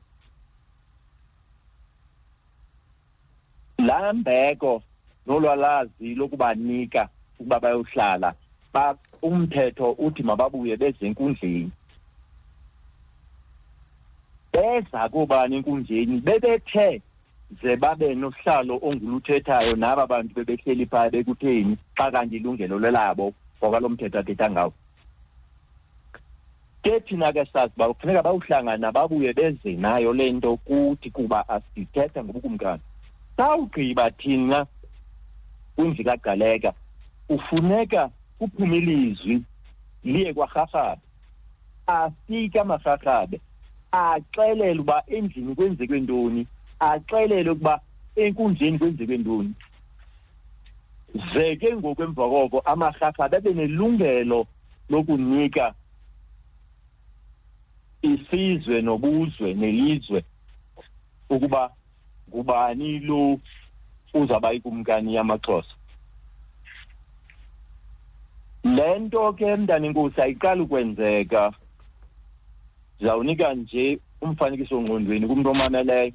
Laa mbeko nolwalazi lokubanika ukuba bayohlala umthetho uthi mababuye bezenkundleni beza kubani enkundleni? Bebethe ze babe nosihlalo onguluthethayo naba bantu bebehleli phaya bekutheni xa kanti ilungelo lelabo ngokwalo mthetho athetha ngawo. Ke thina ke sazi uba kufuneka bawuhlangana babuye beze nayo le nto kuthi kuba asithetha ngobukumkani. Sawugqiba thina kwindlu kagqaleka ufuneka kuphume ilizwi liye kwarharhabe. Afike amarharhabe axelele uba endlini kwenzeke ntoni axelele ukuba enkundleni kwenzeke ntoni. Ze ke ngokwemva koko amarhafa babe nelungelo lokunika isizwe nobuzwe nelizwe ukuba ngubani lo uzaba ikumkani yamaxhosa. Le nto ke mntana inkosi ayiqali ukwenzeka. Ndizawunika nje umfanekiso ngqondweni kumntu omameleyo.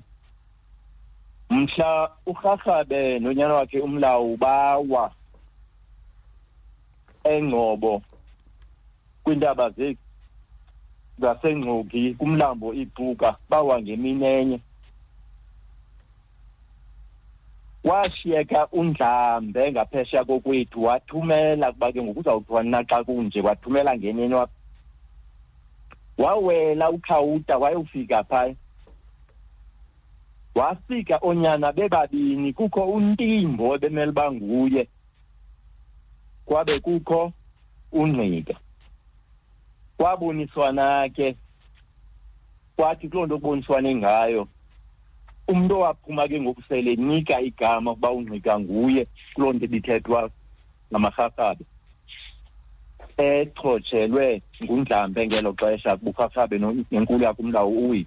Mhla urharhabe nonyana wakhe umlawu bawa engcobo kwintaba zasengxoki kumlambo icuka bawa ngemini enye washiyeka undlambe ngaphesheya kokwethu wathumela kuba ke ngoku uzawuthiwa naxa kunje wathumela ngeneni wawela ukhawuta wayofika phaya. Wafika onyana bebabini kukho untimbo ebemele banguye kwabe kukho ungqika. Kwaboniswana ke kwathi kuloo nto kuboniswane ngayo umuntu owaphuma ke ngokusele nika igama ukuba ungqika nguye kuloo nto ibithethwa ngamarharhabe echotshelwe ngundlambe ngelo xesha bukharhabe nenkulu yakhe umlawu uwi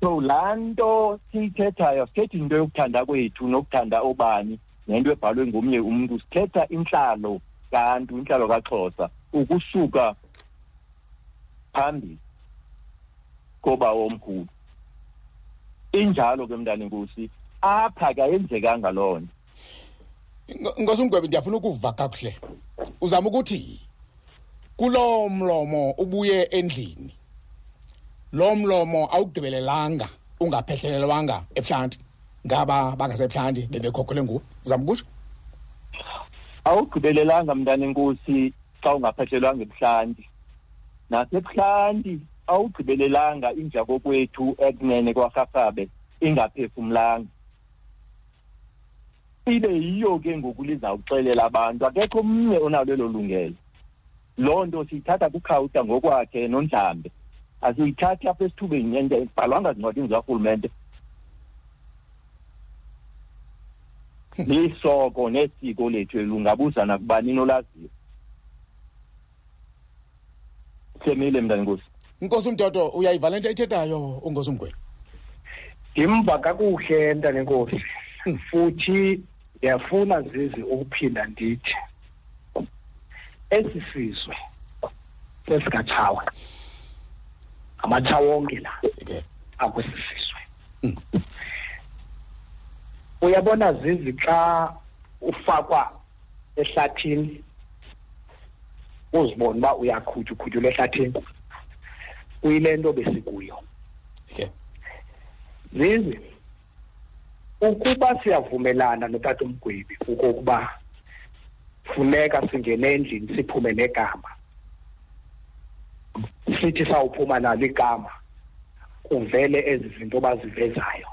so laa nto siyithethayo sithethi into yokuthanda kwethu nokuthanda obani nento ebhalwe ngomnye umntu. Sithetha intlalo kantu intlalo kaxhosa ukusuka phambili koba womkhulu injalo ke mntana enkosi apha kayenzekanga loo nto.
Ngosumgwebi ndiyafuna ukuva kakuhle. Uzama ukuthi kulo mlomo ubuye endlini lo mlomo awugqibelelanga ungaphethelelwanga ebuhlanti. Ngaba bangasebhlanti bebekhokhele nguwe uzama ukutsho?
Awugqibelelanga mntana enkosi xa ungaphethelwanga ebuhlanti. Nasebuhlanti awugqibelelanga inja kokwethu ekunene kwarharhabe ingaphefumlanga ibe yiyo ke ngoku lizawuxelela abantu. Akekho omnye onalo elo lungelo. Loo nto siyithatha kukhawuta ngokwakhe nondlambe. Asiyithathi apha esithubeni and ibhalwanga zincwadini zikarhulumente. Lisoko nesiko lethu lungabuza nakubani nolaziyo semile mntana nkosi
nkosi umdodo uyayiva le nto ayithethayo unkosi umgweli
ndimva kakuhle ntana enkosi futhi ndiyafuna zizi ukuphinda ndithi esi sizwe sesikatshawa amatshawa onke la akwesi sizwe mm. uyabona zizi xa ufakwa ehlathini uzibona uba uyakhutywa ukhutyula ehlathini? Kuyile nto besikuyo zizi ukuba siyavumelana notata umgwebi ukokuba funeka singene endlini siphume negama sithi sawuphuma nalo igama kuvele ezi zinto bazivezayo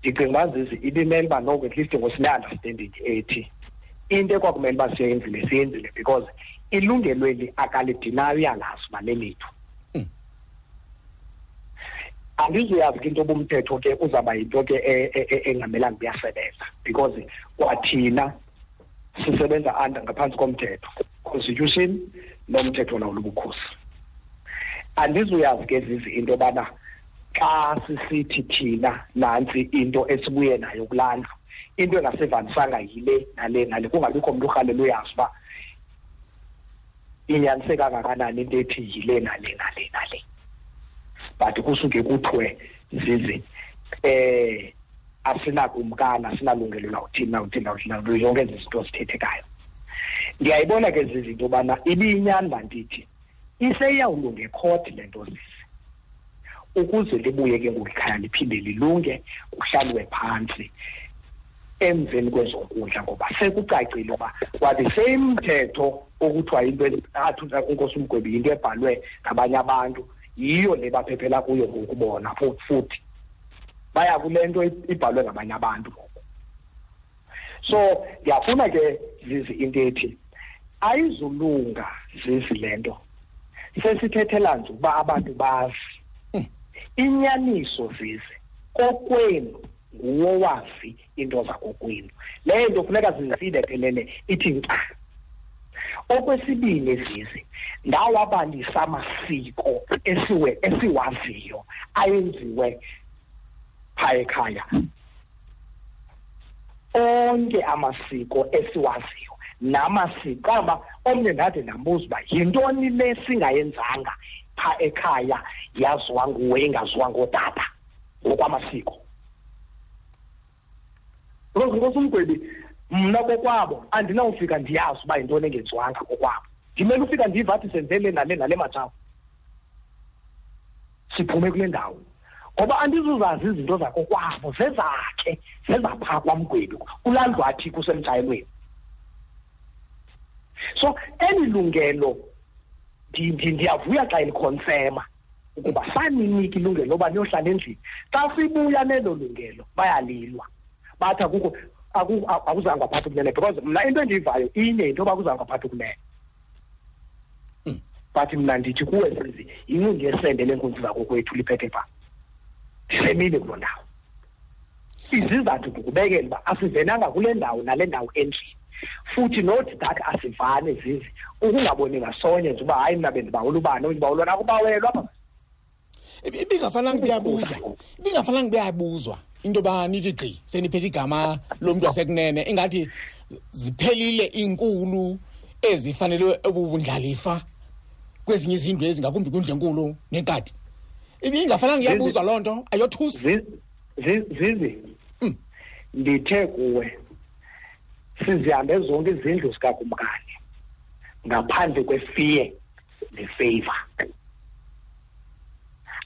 ndicinga uba zizi ibimele uba noko at least ngosine-understanding ethi into ekwakumele uba siyenzile siyenzile because ilungelweni akalidinayo iyalazi uba lelethu andizuyazi ke into obumthetho ke uzawuba yinto ke e, e, e, engamelanga kuyasebenza. Because kwathina sisebenza under ngaphansi komthetho constitution nomthetho lawulo ubukhosi andizuyazi ke zizi into yobana xa sisithi thina nantsi into esibuye nayo kulaa into engasevanisanga yile nale nale kungabikho mntu urhalela uyazi uba inyaniseke kangakanani into ethi yile nale nale nale. But kusuke kuthiwe zizi eh asinakumkani asinalungelo lawuthini nawuthini nawuthini zonke ezi zinto zithethekayo ndiyayibona ke zizinto yobana ibiyinyani bandithi iseyawulunga ekhoti le nto zisi ukuze libuye ke ngokukhaya liphinde lilunge kuhlalwe phantsi emveni kwezonkundla ngoba sekucacile uba kwathi seyimthetho okuthiwa into athi unkosi umgwebi yinto ebhalwe ngabanye abantu. Yiyo le baphephela kuyo ngokubona futhi baya kule nto ibhalwe ngabanye abantu ngoku. So ndiyafuna ke zizi into ethi ayizulunga zizi le nto. Sesithethela nje ukuba abantu bazi. Hmm. inyaniso zize kokwenu nguwo wazi into zakokwenu. Leyo nto funeka zizidephelele ithi nca okwesibini zizi ndawabalisa amasiko esiwe esiwaziyo ayenziwe phaa ekhaya onke amasiko esiwaziyo namasiko kaba omnye ndade ndambuza uba yintoni le singayenzanga phaa ekhaya yaziwa nguwe ingaziwa ngootata ngokwamasiko? Because ngosumgwebi mna kokwabo andinawufika ndiyazi uba yintoni engenziwanga kokwabo. Ndimele ufika ndiva athi senzele nale nale matshawo siphume kule ndawo. Ngoba andizuzazi izinto zakokwabo zezakhe zezaphaa kwamgwebi kulaa ndlu athi kusemtshayelweni so eli lungelo ndiyavuya xa ilikhonsema ukuba saninika ilungelo loba niyohlala endlini. Xa sibuya nelo lungelo bayalilwa. Bathi akukho akuzange aphathe ukunene because mna into endiyivayo inye yinto yoba kuzange aphathe ukunene but mna ndithi kuwe sizi yincundi yesende leenkunzi zakokwethu liphethe phaa ndisemile kuloo ndawo. Izizathu ndikubekela uba asivenanga kule ndawo nale ndawo endlini. Futhi not that asivane zizi ukungaboni ngasonye nje uba hayi mna bendibawula ubani ndibawulwa nakubawelwa apha.
Ibingafanelanga kuyabuzwa ibingafanelanga kuyabuzwa into yoba nithi gqi seniphethe igama lomntu wasekunene ingathi ziphelile inkulu ezifanele ubundlalifa kwezinye izindlu ezingakumbi kwindlu enkulu nenkadi ibingafanelanga kuyabuzwa loo nto ayothusi
zizi ndithe kuwe sizihambe zonke izindlu zikakumkani ngaphandle kwefiye nefavor.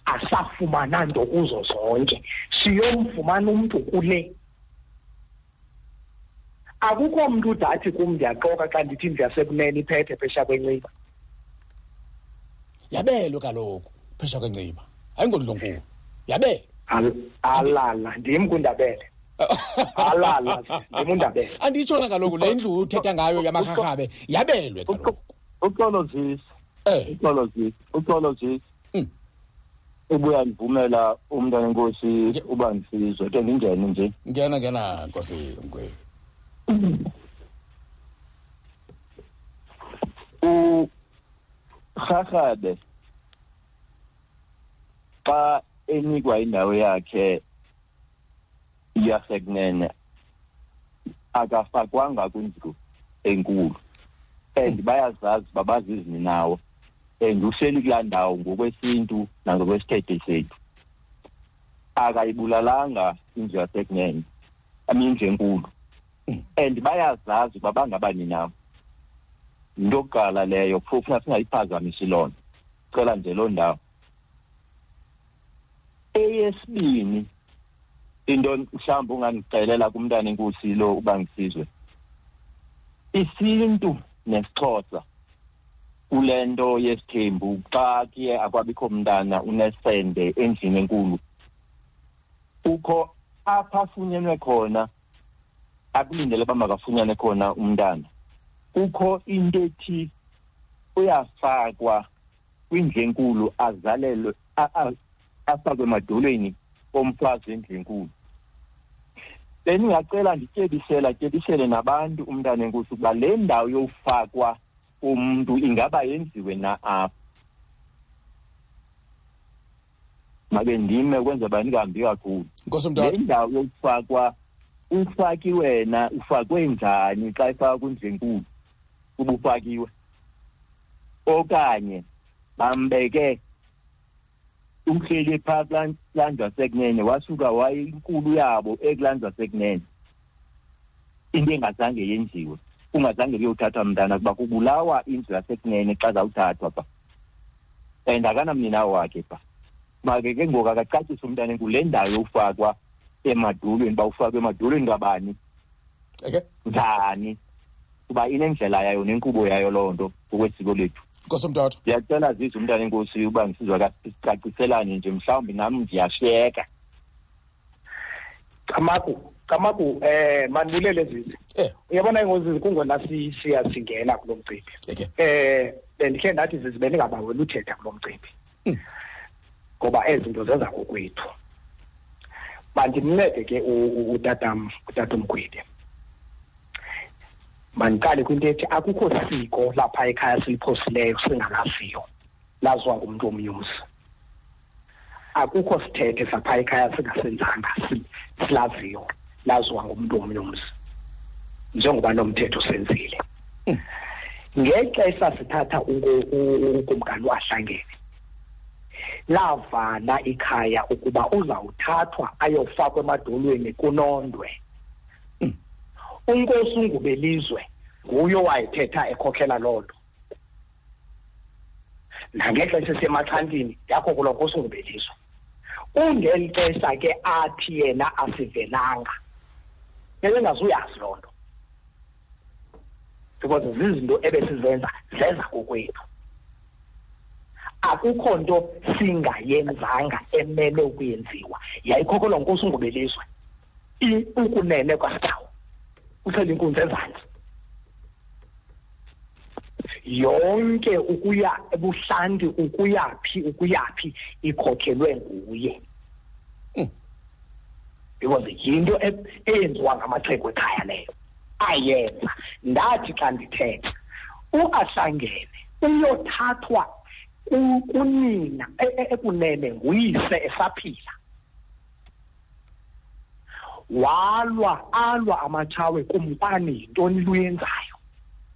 Asafumana nto kuzo zonke siyomfumana umntu kule. Akukho mntu udathi kum ndiyaxoka xa ndithi ndiyasekunene iphethe phesha kwenciba
yabelwe kaloku phesha kwenciba ayingondlonkulu yabelwe.
Alala. Ndim kundabele. Alala ndim undabele.
Anditshona kaloku le ndlu uthetha ngayo yamarharhabe yabelwe kaloku.
uxolo zisi
eh.
Uxolo zisi uxolo zisi
Mm.
ubuya ndivumela umntwana enkosi uba ndisizwe ke ndingene nje.
Ngena ngena nkosi nkwe
urharhabe xa enikwa indawo yakhe yasekunene akafakwanga kwindlu enkulu. And bayazazi babazizini nawo and uhleli kulaa ndawo ngokwesintu nangokwesithethe sethu. Akayibulalanga indlu yasekunene amindlu enkulu. And bayazazi uba bangabani nawo yinto yokuqala leyo phofu funa singayiphazamisi loo nto cela nje loo ndawo. Eyesibini into mhlawumbi ungandixelela kumntana enkosi lo uba ngisizwe isintu nesixhosa kule nto yesithembu xa kuye akwabikho mntana unesende endlini enkulu kukho apha afunyenwe khona akulindele uba makafunyane khona umntana. Kukho into ethi uyafakwa kwindlu enkulu azalelwe afakwe emadolweni omfazi endlu enkulu bendingacela ndityebisela tyebisele nabantu umntana enkosi ukuba le ndawo yofakwa umntu ingaba yenziwe na apha? Make ndime ukwenzela uba ndingahambi kakhulu?
Nkosi
le
mntwana
ndawo yokufakwa ufaki wena ufakwe njani xa ifakwa kwindlu enkulu ubufakiwe. Okanye bambeke uhleli phaa kulandwa sekunene wasuka wayinkulu yabo ekulandwa sekunene. Into engazange yenziwe ungazange kuyothathwa mntana kuba kubulawa indlu yasekunene xa zawuthathwa pha. And akanamninawo wakhe pha. Make ke ngoku akacacisa umntana enkulu le ndawo yofakwa emadolweni uba ufakwe emadolweni kabani? Njani kuba inendlela yayo nenkqubo yayo loo nto ngokwesiko lethu
nkosi mntwana
ndiyacela zize umntana enkosi uba ngisizwa sicaciselane nje mhlawumbi nam ndiyashiyeka
camaku camaku eh mandibulele zizi
eh
uyabona ingozi kungona si- siya singena kulo mcimbi
eke
eh bendikhe ndathi zizi bendingabawela uthetha kulo mcimbi
Mm.
ngoba ezi zinto zenza kokwethu mandimncede ke u- u- utatam utatomgwidi mandiqale kwinto ethi akukho siko lapha ekhaya siliphosileyo singalaziyo laziwa ngumntu omnye umzi. Akukho sithethe sapha ekhaya singasenzanga si- silaziyo laziwa ngumntu omnye umzi. Njengoba nomthetho senzile. Ngexesha sithatha unko- u- ukumkani wahlangene lavana ikhaya ukuba uzawuthathwa ayofakwa emadolweni kunondwe. Unkosi ungubelizwe nguye owayethetha ekhokhela loo nto. Nangexesha esemaxhantini yakho kuloo nkosi ungubelizwe ungeli xesha ke athi yena asivelanga. Bebengazuyazi loo nto. Because zizinto ebesizenza zenza kokwethu. Akukho nto singayenzanga emele ukuyenziwa. Yayikhokelwa nkosi ungubelizwe ukunene kwasitawo uthela inkunzi ezantsi yonke ukuya ebuhlanti ukuyaphi ukuyaphi ikhokhelwe nguye. Because yinto e- eyenziwa ngamaxhego ekhaya leyo. Ayenza. Ndathi xa ndithetha uahlangene uyothathwa kunina e- e- ekunene nguyise esaphila. Walwa alwa amatshawe kumkani yintoni luyenzayo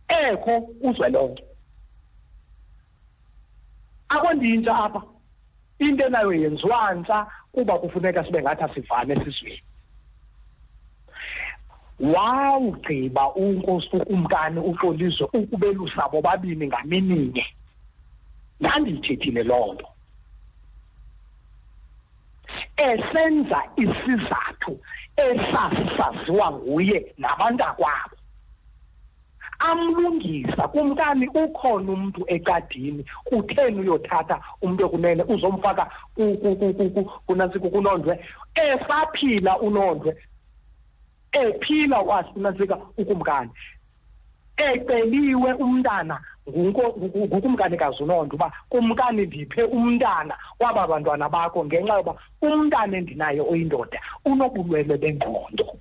ekho uzwelonke. Akondintsha apha into enayo yenziwa ntsha kuba kufuneka sibe ngathi asivane esizweni. Wawugqiba unkosi ukumkani uxolizwe ukubelusa bobabini ngamininye. Ndandiyithethile loo nto. Esenza isizathu esasisaziwa nguye nabantakwabo amlungisa kumkani ukhona umuntu ecadini kutheni uyothatha umuntu ekunene uzomfaka kunantsika kunondwe? Esaphila unondwe ephila wasinantsika ukumkani. Eceliwe umntana ngukumkanikazi unondo uba kumkani ndiphe umntana waba bantwana bakho ngenxa yoba umntana endinayo oyindoda unobulwele bengqondo.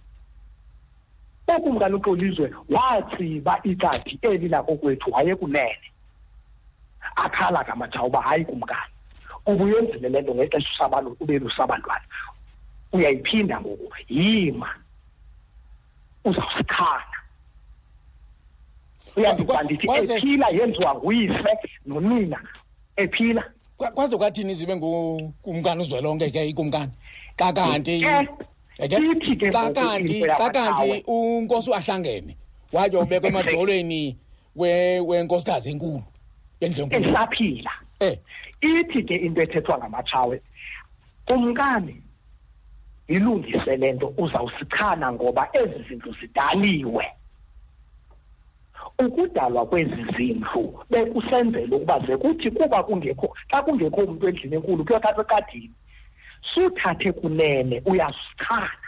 Ukumkani uxolizwe watsiba icadi eli lakokwethu wayekunene. Akhala ngamatshawu uba hayi kumkani ubuyenzile le nto ngexesha ubelusabantwana uyayiphinda ngoku yima. Uzawusikhana uyandiba ndithi ephila yenziwa nguyise nonina ephila.
Kwaze kwathini zibe ngukumkani uzwelonke ke ikumkani? Kakanti kakanti kakanti unkosi ahlangene waye ubekwa emadolweni wenkosikazi enkulu endlenkulu
esaphila.
Eh.
Ithi ke into ethethwa ngamatshawe kumkani ilungise lento uzawusichana ngoba ezi zinto zidaliwe. Ukudalwa kwezi zindlu bekusenzela ukuba ze kuthi kuba kungekho xa kungekho umuntu endlini enkulu kuyothathwa ekadini suthathe kunene uyasichana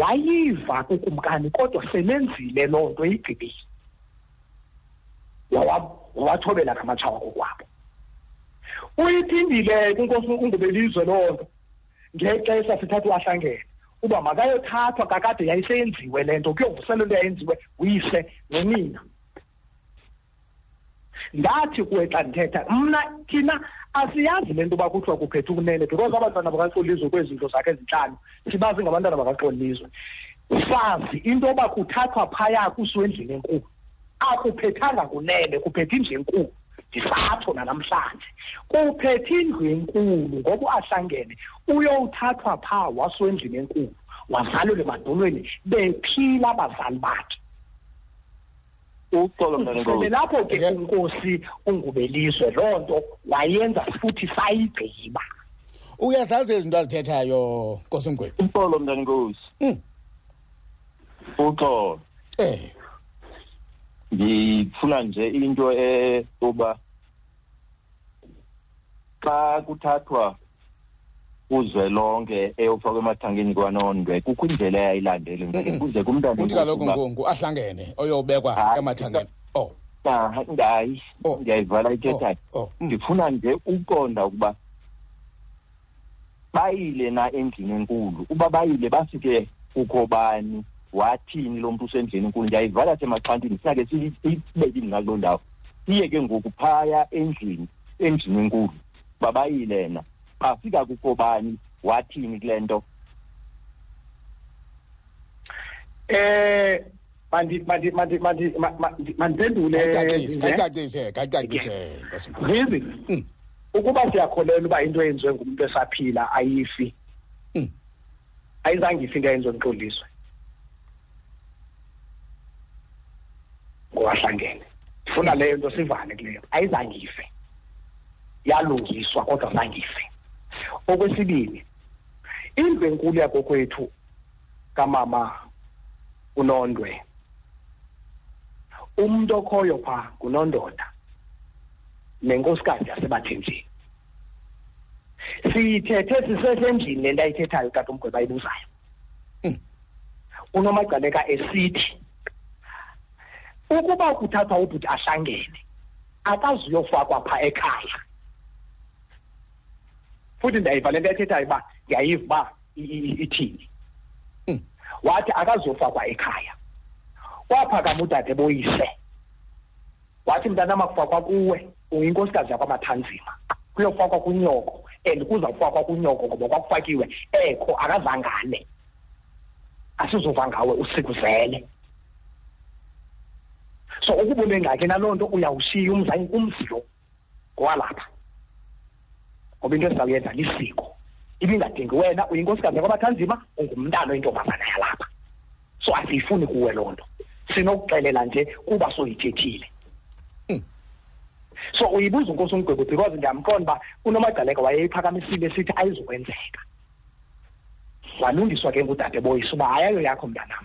wayiva kukumkani kodwa semenzile loo nto igqibile. Wawathobela ngamatshawa kokwabo uyiphindile kunkosi ungubelizwe loo nto. Ngexesha sithatha uwahlangene uba makayothathwa kakade yayiseyenziwe le nto kuyovuselelo yayenziwe uyise nonina ndathi kuwe xa ndithetha mna thina asiyazi le nto uba kuthiwa kuphethe ukunene because abantwana bakaxolizwe kwezinto zakhe ezintlanu sibazi ngabantwana bakaxolizwe. Sazi into yoba kuthathwa phaya kusiwe endlini enkulu akuphethanga kunene kuphethe indlu enkulu. Ndisatsho nanamhlanje. Kuphethe indlu enkulu ngoba ahlangene uyowuthathwa phaa wasiwe endlini enkulu wazalelwe emadolweni bephila abazali bakhe.
Uxolo mntanenkosi
lapho ke unkosi ungubelizwe loo nto wayenza futhi sayigqiba.
Uyazazi izinto azithethayo nkosi mgwebu
uxolo mntanenkosi
Mm.
uxolo.
Eh.
Ngifuna nje into eyoba xa kuthathwa uzwelonke eyofakwa emathangeni kwanondwe kukho indlela eyayilandele
Mm-mm.
kuze kumntana
uthi kaloku ngungu ahlangene oyobekwa
Hayi,
emathangeni. oh.
Ngayi
Oh.
ndiyayivala ithethayo
oh, oh. Mm.
ndifuna nje uqonda ukuba bayile na endlini enkulu? Uba bayile bafike kukho bani? Wathini lo mntu usendlini enkulu? Ndiyayivala semaxhantini sinake siyibekile nakuloo ndawo. Siye ke ngoku phaya endlini endlini enkulu. Babayile na bafika kukho bani wathini kule nto?
Eh mandi mandi mandi mandi ma- ma- mandiphendule
kayicacise
Zinhle.
kayicacise kayicacise nkosi mgwebu
zizi
Mm.
ukuba siyakholelwa uba into eyenziwe ngumuntu esaphila ayifi.
Mm.
ayizange ifi into eyenziwe ngixoliswe ngowahlangene ndifuna leyo nto sivane kuleyo. Ayizange ife yalungiswa kodwa zange ife okwesibini indlu enkulu yakokwethu kamama unondwe umuntu okhoyo phaa ngunondoda nenkosikazi yasebathenjini siyithethe sisesendlini le nto ayithethayo tata umgweba ayibuzayo.
Mm.
unomagqaleka esithi ukuba kuthathwa ubhuti ahlangene akazuyofakwa phaa ekhaya. Futhi ndayiva le nto ayithethayo uba ndiyayiva uba ithini. Wathi akazofakwa ekhaya. Waphakama udade boyise. Wathi mntanam akufakwa kuwe uyinkosikazi yakwamathanzima. Kuyofakwa kunyoko and kuzawufakwa kunyoko ngoba kwakufakiwe ekho akazangane. Asizova ngawe usikuzele. So ukubona engxaki naloo nto uyawushiya umzi lo ngowalapha ngoba into esizawuyenza lisiko ibingadingi wena uyinkosikazi yakwabathanzima ungumntana oyintombazana yalapha. So asiyifuni kuwe loo nto. Sinokuxelela nje kuba soyithethile. So uyibuza unkosi umgwebo because ndiyamqonda uba unomagcaleka wayeyiphakamisile esithi ayizokwenzeka. Walungiswa ke ngudade boyise uba hayi ayo yakho mntanam.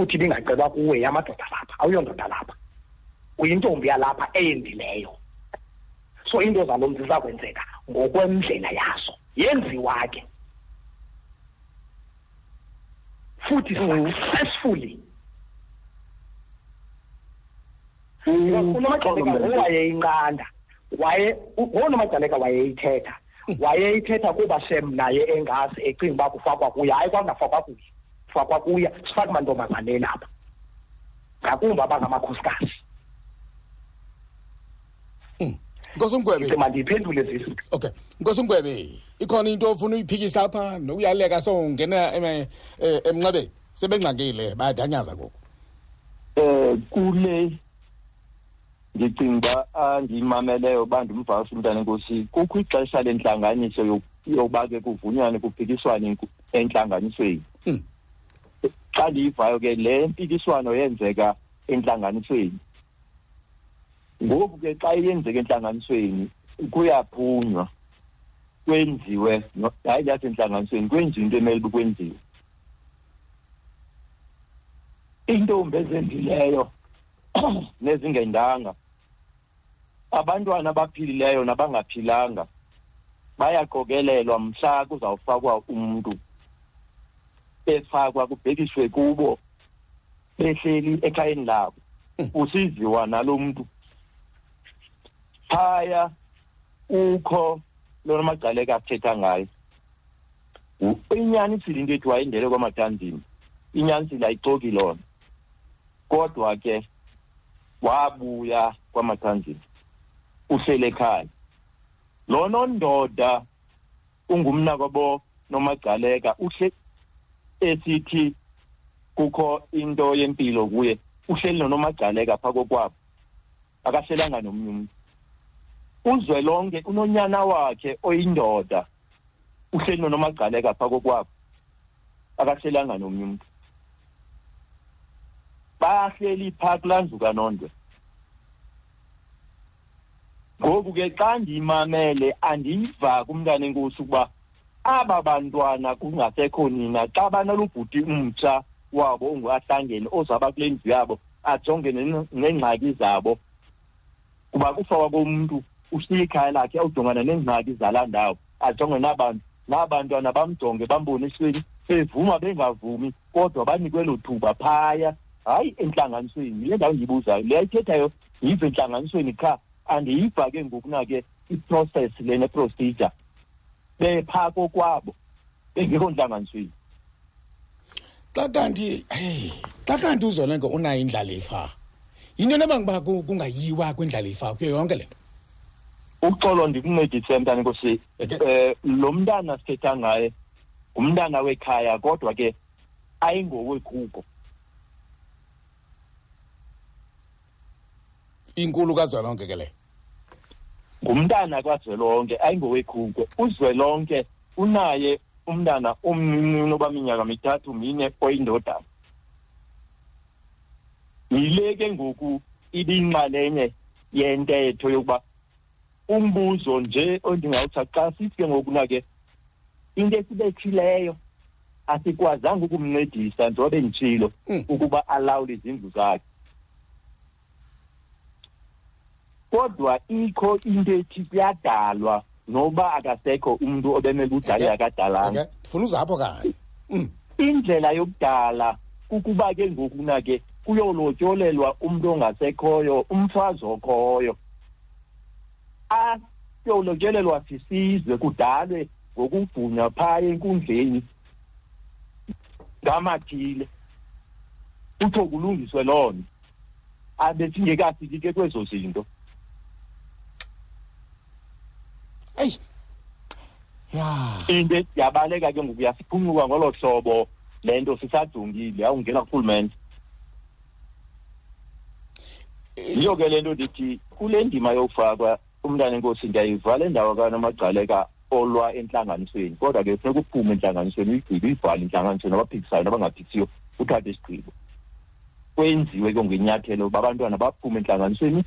Futhi ibingacelwa kuwe yamadoda lapha awuyondoda lapha. Uyintombi yalapha eyendileyo. So into zalo mzi zakwenzeka ngokwendlela yazo. Yenziwa ke futhi successfully. Unomajaleka ngowayeyinqanda waye ngonomajaleka wayeyithetha. Wayeyithetha kuba shem naye engazi ecinga uba kufakwa kuye. Hayi kwangafakwa kuye. Kufakwa kuye sifake mantombazaneni apha ngakumbi abangamakhosikazi
hmm. Nkosi Mgwebe.
Mandiphendule zisi.
Okay. Nkosi Mgwebe, ikhona into ofuna uyiphikisa lapha nokuyaleka so ungena emnxebeni. Sebengxakile bayadanyaza ngoku.
Eh kule ndicinga andiyimameleyo bantu umvasi umntana enkosi kukho ixesha lentlanganiso yokuba ke kuvunywane kuphikiswane entlanganisweni hmm. Xa ndiyivayo ke le mpikiswano yenzeka entlanganisweni. Ngoku ke xa yenzeka entlanganisweni kuyaphunywa kwenziwe hayi lasentlanganisweni kwenziwe into emele ukwenziwe intombi ezenzileyo nezingendanga abantwana abaphilileyo nabangaphilanga bayaqokelelwa mhla kuzawufakwa umntu. Efakwa kubhekiswe kubo behleli ekhayeni labo. Hmm. usiziwa nalo muntu. Phaya ukho lona magcaleka athetha ngayo inyanisile into ethi wayendele kwamatanzini inyanisile ayixoki lona. Kodwa ke wabuya kwamatanzini uhlele ekhaya. Lona ondoda ungumna kwabo nomagcaleka uhle esithi kukho into yempilo kuye uhleli nonomagcaleka phako kwabo akahlelanga nomunye umuntu. Uzwelonke unonyana wakhe oyindoda uhleli nonomagcaleka phako kwabo akahlelanga nomunye umuntu. Bahleli phaa kulanzuka nondwe ngoku ke xa ndiyimamele andiyiva kumntana enkosi ukuba aba bantwana kungasekho nina. Xa banalubhuti umtsha wabo onguahlangene ozaba kule ndlu yabo ajongene neengxaki zabo. Kuba kufakwa komuntu ushiye ikhaya lakhe awujongana neengxaki zalaa ndawo ajonge nabantu. Nabantwana bamjonge bambone esweni bevuma bengavumi kodwa banikwe lo thuba phaya. Hayi entlanganisweni yile ndawo ndiyibuzayo le ayithethayo yiva entlanganisweni qha. Andiyiva ke ngokuna ke iprocess le neprocedure. Bephaa kokwabo bengekho ntlanganisweni
xa kanti hey xa kanti uzolengo unayo indlalifa. Yinto nebangoba kungayiwa kwindlalifa? Kuyo yonke le nto.
Uxolo ndikuncedise mntana nkosi. Eh lo mntana sithetha ngaye ngumntana wekhaya kodwa ke ayingowekhuko
inkulu kazwelonke ke le.
Ngumntana kazwelonke ayingowekhuko uzwelonke unaye umntana omncinci oba minyaka mithathu mine oyindodana. Yile ke ngoku ibiyinxalenye yentetho yokuba umbuzo nje ondingawuthi xa sithi ke ngokuna ke into esibethileyo asikwazanga ukumncedisa njengoba nditshilo hmm. ukuba alawule izindlu zakhe. Kodwa ikho into ethi kuyadalwa noba akasekho umuntu obemele udale akadalanga
ndifuna uzapho kanye
hmm. indlela yokudala kukuba ke ngokuna ke kuyolotyolelwa umuntu ongasekhoyo umfazi okhoyo. Asiyolotyelelwa sisizwe kudalwe ngokuvunywa phaya enkundleni ngamathile. Utho kulungiswe loo nto. Abe singekafiki ke kwezo zinto.
Eyi ya.
Into yabaleka ke ngoku yasiphuncuka ngolo hlobo. Le nto sisadungile awungena kurhulumente. Yiyo ke le nto ndithi kule ndima yokufakwa umntana enkosi ndiyayiva le ndawo kanomagqaleka olwa entlanganisweni. Kodwa ke funeka uphume entlanganisweni uyigqibe uyibhale intlanganisweni abaphikisayo nabangaphikisiyo uthathe isigqibo. Kwenziwe ke ngenyathelo uba abantwana baphume entlanganisweni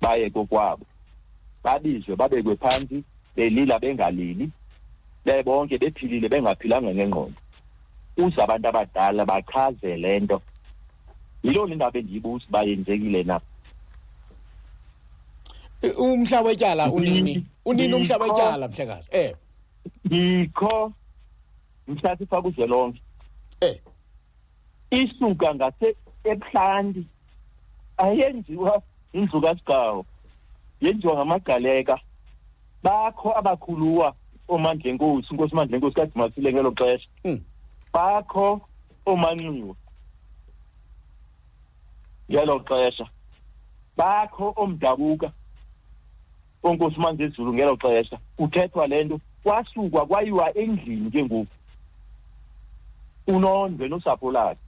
baye kokwabo. Babizwe babekwe phantsi belila bengalili bebonke bephilile bengaphilanga ngengqondo. Uze abantu abadala bachaze le nto. Yiloo le ndaba endiyibuza uba yenzekile na?
Umhla wetyala unini? Unini umhla wetyala mhlekazi? Eh.
Yikho mhla sifaka uzwelonke
eh.
Isuka ngase eplanti ayenziwa indlu kasigcawu yenziwa ngamagaleka. Bakho abakhuluwa omandlenkosi inkosi mandlenkosi kadimasile ngelo xesha.
Mm.
bakho omanxiwa ngelo xesha. Bakho omdabuka onkosi manzezulu ngelo xesha. Kuthethwa le nto kwasukwa kwayiwa endlini ke ngoku. Unondwe nosapho lakhe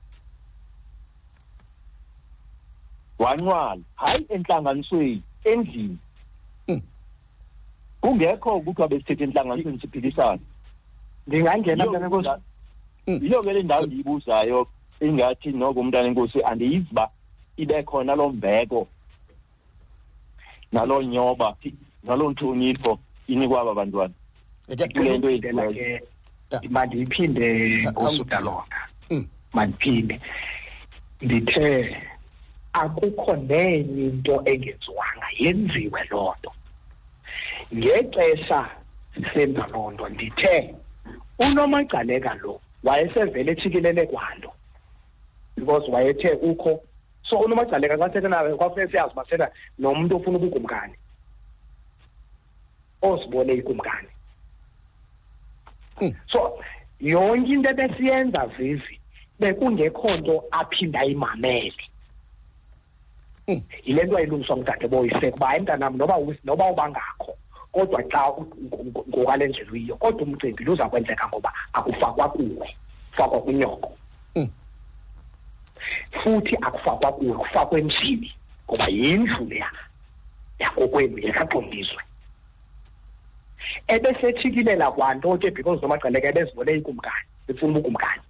wanqwala hayi entlanganisweni endlini. Kungekho kuthiwa besithethe entlanganisweni siphikisana
ndingangena
Yiyo
mntana enkosi
yiyo ke le ndawo ndiyibuzayo ingathi noko umntana enkosi andiyizi uba ibe khona loo mbeko naloo nyoba naloo ntlonipho inikwa aba bantwana. Kule nto
ke
Ya.
mandiyiphinde
Ya,
ngosudalonga
Mm.
mandiphinde. Ndithe akukho nenye into engenziwanga yenziwe loo nto. Ngexesha sisenza loo nto ndithe unomagqaleka lo wayesevele etshikilele kwanto because wayethe ukho so unomagqaleka xa thetha naye kwafuneka siyazi uba sithetha nomntu ofuna ubukumkani ozibone ikumkani
Mm.
so yonke into ebesiyenza zizi bekungekho nto aphinda ayimamele
Mm.
yile nto ayilungiswa ngudade boyise kuba hayi mntanam noba uwis- noba ubangakho kodwa xa ngokwale ndlela uyiyo kodwa umcimbi luza kwenzeka ngoba akufakwa kuwe kufakwa kwinyoko
Mm.
futhi akufakwa kuwe kufakwa endlini ngoba yindlu leya yakokwenu yekaqondiswe ebesetshikilela kwanto ke because nomagqaleka ebezibone ikumkani efuna ubukumkani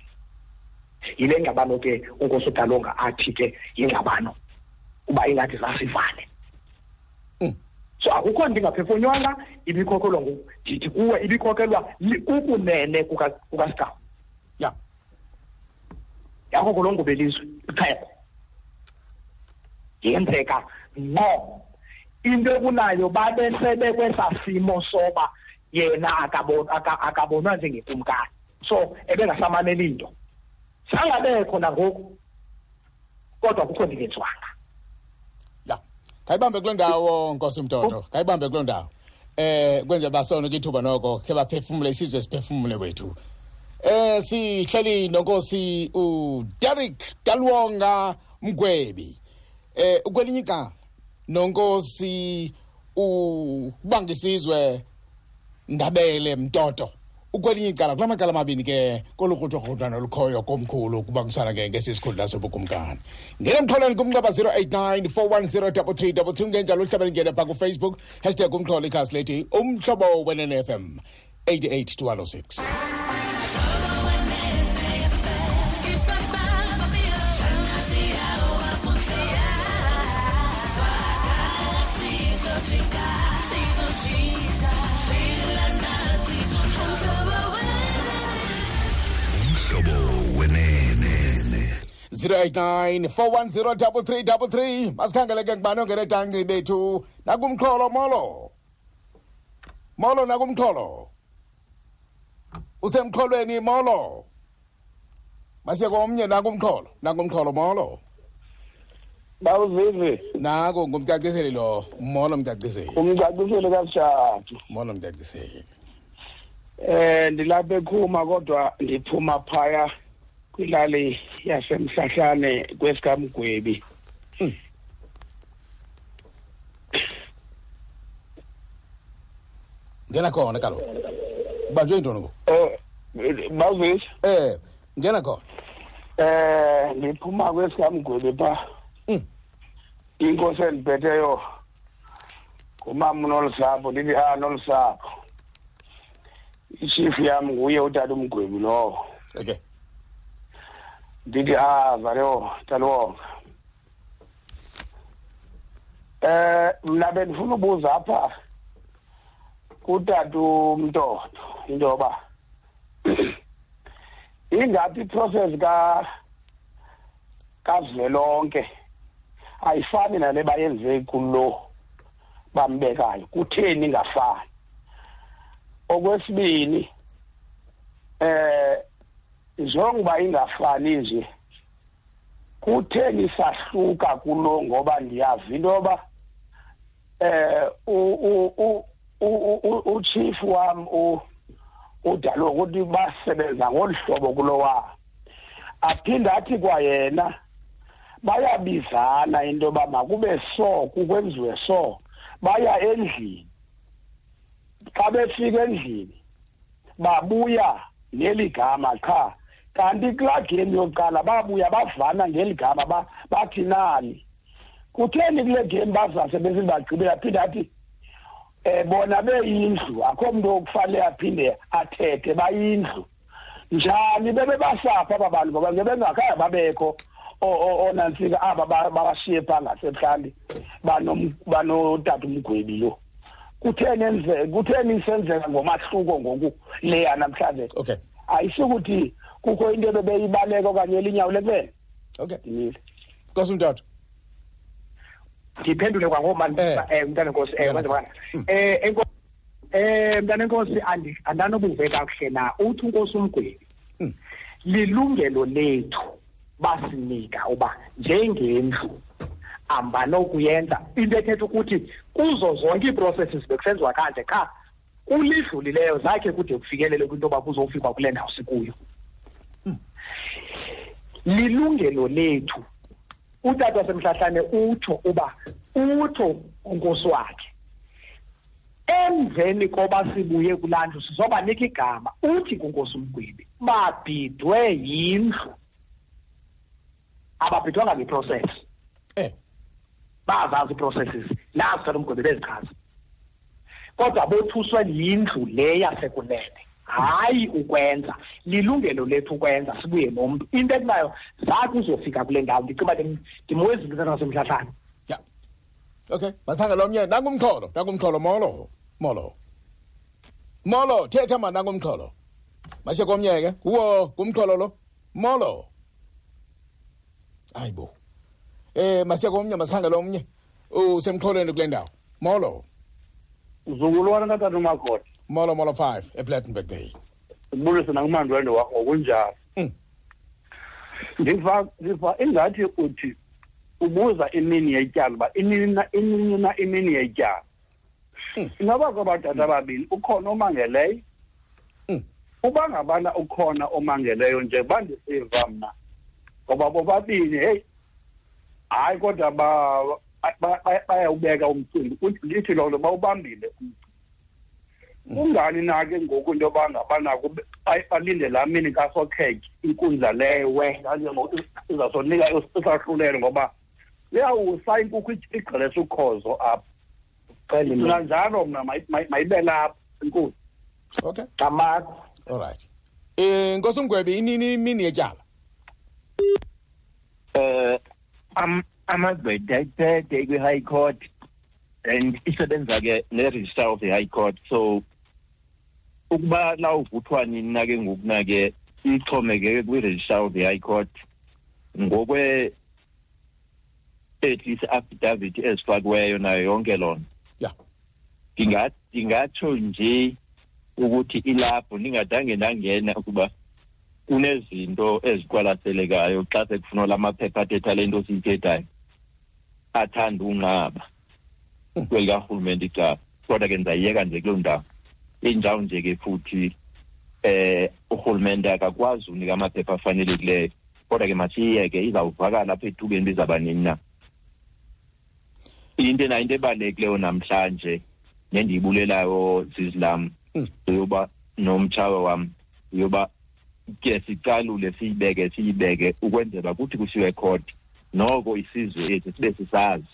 yile ngxabano ke unkosi udalonga athi ke yingxabano uba ingathi zasivane. So akukho nto ingaphefonywana ibikhokelwa ndithi kuwe ibikhokelwa kukunene kuka- kukasigcawu
ya.
Yakho kulongo belizwe ixhego yenzeka ngqo into ekunayo babesebe kwesaa simo soba yena akabo- aka- akabonwa njengekumkani. So ebengasamaneli nto. Sangabekho nangoku kodwa kukho ndingenziwanga
ya khayibambe kuloo ndawo nkosi mtoto khayibambe kuloo ndawo. Eh kwenze basonika ithuba noko khe baphefumule isizwe siphefumule wethu. Eh sihleli nonkosi uDerek Dalwonga Mgwebi. Eh ukwelinye igama nonkosi ubangisizwe ndabele mtoto. ukwelinye icala kula macala amabini ke kolukruthu rhuluntwana olukhoyo komkhulu kuba kusana ke ngesi sikhundla sobukumkani. Ngena emxholweni kumnxeba 089 410 kungenjalo uhlabeni ngene phaa kufacebook hashtag umxholo ikhasi lethi umhlobo wenenfm 88
206
089 410 3333 masikhangele ke ngubani ongene tanci bethu? Nakumxholo molo. Molo nakumxholo. Usemxholweni molo. Masiye komnye nakumxholo. Nakumxholo molo.
Bawuzivi
nako ngumcaciseli lo. Molo mcaciseli.
Umcaciseli kasishatu
molo mcaciseli.
Eh ndilapha ekhuma kodwa ndiphuma phaya kwilali yasemhlahlane kwesikamgwebi.
Ngena khona kaloku. Ubanjwe yintoni ngoku?
Oh bawuzisa
eh ngena khona.
Eh ngiphuma kwesikamgwebi pha.
Mm.
inkosi endibhetheyo ngumama unolusapho ndithi ha nolusapho ichief yam nguye utata umgwebi lowo.
Okay
ah valeo talwonga eh mna bendifuna ubuza apha kutata umntondo into yoba ingaphi iprocess ka kazwelonke? Ayifani nale bayenze kulo bambekayo kutheni ingafani? Okwesibini eh njengoba ingafani nje. Kutheni sahluka kulo ngoba ndiyazi into yoba eh u u chief wam u udalo ukuthi basebenza ngolu hlobo kulo wa. Aphinde athi kwayena bayabizana into yoba makube so kukwenziwe so baya endlini. Xa befika endlini babuya neli gama qha. Kanti kulaa game yokuqala babuya bavana ngeli gama ba- bathi nani? Kutheni kule game bazase besithi bagqibela phinde athi um bona beyindlu akho mntu okufanele aphinde athethe bayindlu. Njani? Bebebasapha aba bantu ngoba ngebengakhange babekho. Onantsika aba ba- babashiye phaa ngasebuhlanti banotata umgwebi lo. Kutheni enze kutheni isenzeka ngomahluko ngoku leya namhlanje
okay.
Ayisukuthi kukho into ebebeyibaleka okanye elinyawo lekubele
okay.
Ndimile
nkosi umtata
ndiphendule kwangoma
Eh.
eh mntana enkosi eh
Yena.
kwenza bana eh enkosi eh mntana enkosi andanobuve kakuhle na? Uthi unkosi umgwebi
Mm.
lilungelo lethu basinika uba njengendlu ambanokuyenza into ethetha ukuthi kuzo zonke ii-processes bekusenziwa kanje qha kulidlulileyo zakhe kude kufikelele kwinto yoba kuzofikwa kule ndawo sikuyo. Lilungelo lethu. Utata wasemhlahlane utsho uba utsho unkosi wakhe emveni koba sibuye kulaa ndlu sizobanika igama uthi kunkosi umgwebi babhidwe yindlu. Ababhidwanga ngeprocess.
Eh.
Bazazi ii-processes nazi tata umgwebi bezichaza. Kodwa bothuswe yindlu le yasekunene. Hayi ukwenza lilungelo lethu ukwenza sibuye nomntu. Into ekunayo zakhe uzofika kule ndawo ndicinga uba ndim- ndimwezile utata wasemhlahlane
ya. Okay masithanga lomnye nangumxholo nangumxholo molo molo. Molo thetha ma nangumxholo. Masiye komnye ke kuwo kumxholo lo. Molo. Hayibo eh masiye komnye masikhangele omnye usemxholweni kule ndawo. Molo.
Zukulwana katata umakoti.
Molo molo 5 eplattenburg bay.
Ubulise nakumandwende wakho ngokunjalo
Mm.
ndiva ndiva ingathi uthi ubuza imini yetyala uba inini na imini yetyala.
Mm.
ingaba kwabatata ababini? Ukhona omangeleyo? Uba ngabana ukhona omangeleyo nje bandisiva mna. Ngoba bobabini heyi hayi kodwa ba- ba- ba- bayawubeka umcimbi. Ndithi loo nto bawubambile umcimbi. Kungani na ke ngoku into yoba ngabanako balinde laa mini kasokhekhe inkundla lewe izasonika isahlulelo ngoba liyawusa inkukhu igqelesa ukhozo apha. Mna njalo mna mayi- mayi- mayibe lapha inkundla.
Okay
ngamakho
all right. Eh nkosi umgwebi inini imini yetyala?
Eh am amagqwetha ayiphethe kwi-high court and isebenza ke ne-register of the high court. So ukuba la uvuthwa nini na ke ngoku na ke ixhomekeke kwi-register of the high court ngokwe at least affidavit ezifakiweyo nayo yonke loo nto
ya.
Ndinga- ndingatsho nje ukuthi ilapho ndingadange ndangena ukuba kunezinto eziqwalaselekayo xa sekufunwa la maphepha athetha le nto siyithethayo. Athanda unqaba kwelikarhulumente icala. Kodwa ke ndizayiyeka nje kuloo ndawo. Injalo nje ke futhi eh uhulumende akakwazi unika amaphepha afanelekileyo. Kodwa ke masiyeke izawuvakala apha ethubeni bizaba nini na? Into nayo into ebalulekileyo namhlanje nendiyibulelayo zizilam yoba nomtshawe wam yoba ke sicalule siyibeke siyibeke ukwenzela kuthi kusiwe court. Noko isizwe ethu sibe sisazi.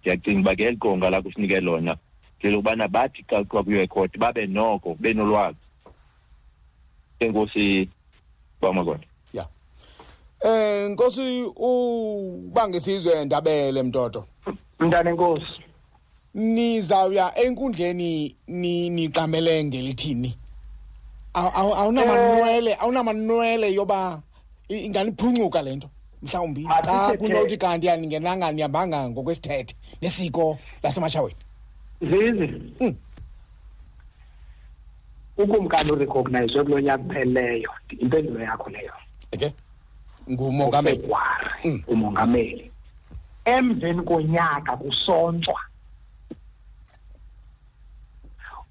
Ndiyacinga uba ngeli qonga la kusinike lona lelokubana bathi xa kuthiwa kuyiwe court babe noko benolwazi enkosi bamakwanda
ya. Eh nkosi ubangesizwe ndabele mtoto.
Mntana enkosi
nizawuya enkundleni ni niqamele ngelithini? Awu- awu- awunamanwele awunamanwele yoba i- inganiphuncuka le nto. Mhlawumbi xa
Masithethe-
kunothi kanti aningenanga nihambanga ngokwesithethe nesiko lasematshaweni
zizi?
Mm.
ukumkani urecognizwe kulo nyaka uphelileyo impendulo yakho leyo.
Eke? Ngumongameli.
Februwari
Mm.
umongameli. Emveni konyaka kusontshwa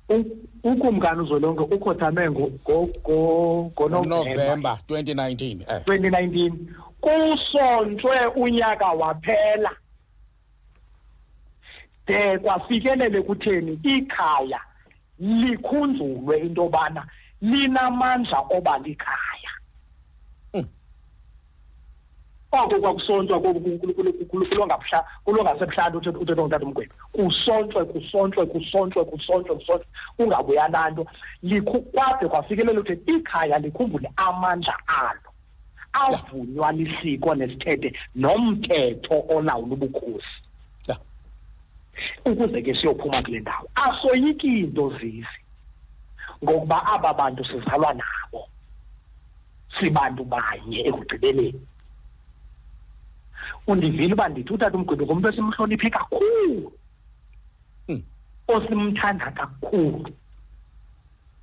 U- ukumkani uzolonke ukhothame ngo- ngo- ngo- ngonovemba
novemba 2019 eh.
2019 kusontshwe unyaka waphela. De kwafikelele kutheni? Ikhaya likhunjulwe into yobana linamandla oba likhaya. Oko kwakusontshwa kulongasebuhlanti uthetha ngutata umgwebi kusontshwe kusontshwe kusontshwe kusontshwe kusontshwe kungabuya nanto kwade kwafikelela ukuthi ikhaya likhumbule amandla alo. Avunywa lisiko nesithethe nomthetho olawula ubukhosi. Ukuze ke siyophuma kule ndawo. Asoyiki into zizi ngokuba aba bantu sizalwa nabo sibantu banye ekugqibeleni. Undivile uba ndithi utata umgwebi ngumntu esimhloniphe kakhulu
Mm.
osimthanda kakhulu.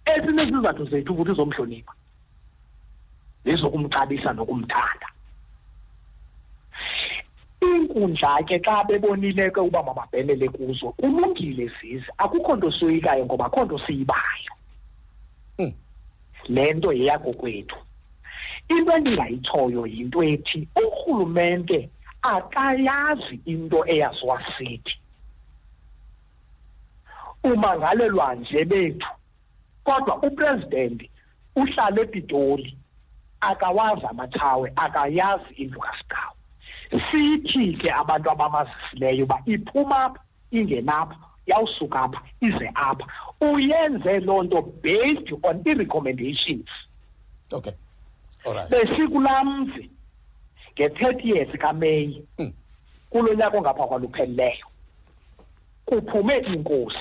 Esinesizathu zethu ukuthi uzomhlonipha nezokumxabisa nokumthanda. Inkundla ke xa bebonile ke uba mababhenele kuzo kulungile zizi akukho nto soyikayo ngoba akho nto siyibayo.
Mm.
le nto yeyakokwethu. Into endingayitshoyo yinto ethi urhulumente akayazi into eyaziwa sithi umangalelwa nje bethu kodwa upresident uhlala epitoli akawazi amatshawe akayazi indlu kasikawo sithi ke abantu abamazisileyo uba iphuma apha ingenapha yawusuka apha ize apha. Uyenze loo nto based on i-recommendations.
Okay. Alright
besikulaa mzi nge-thirtieth kameyi
Mm.
kulo nyaka ongapha kwaluphelileyo kuphume inkosi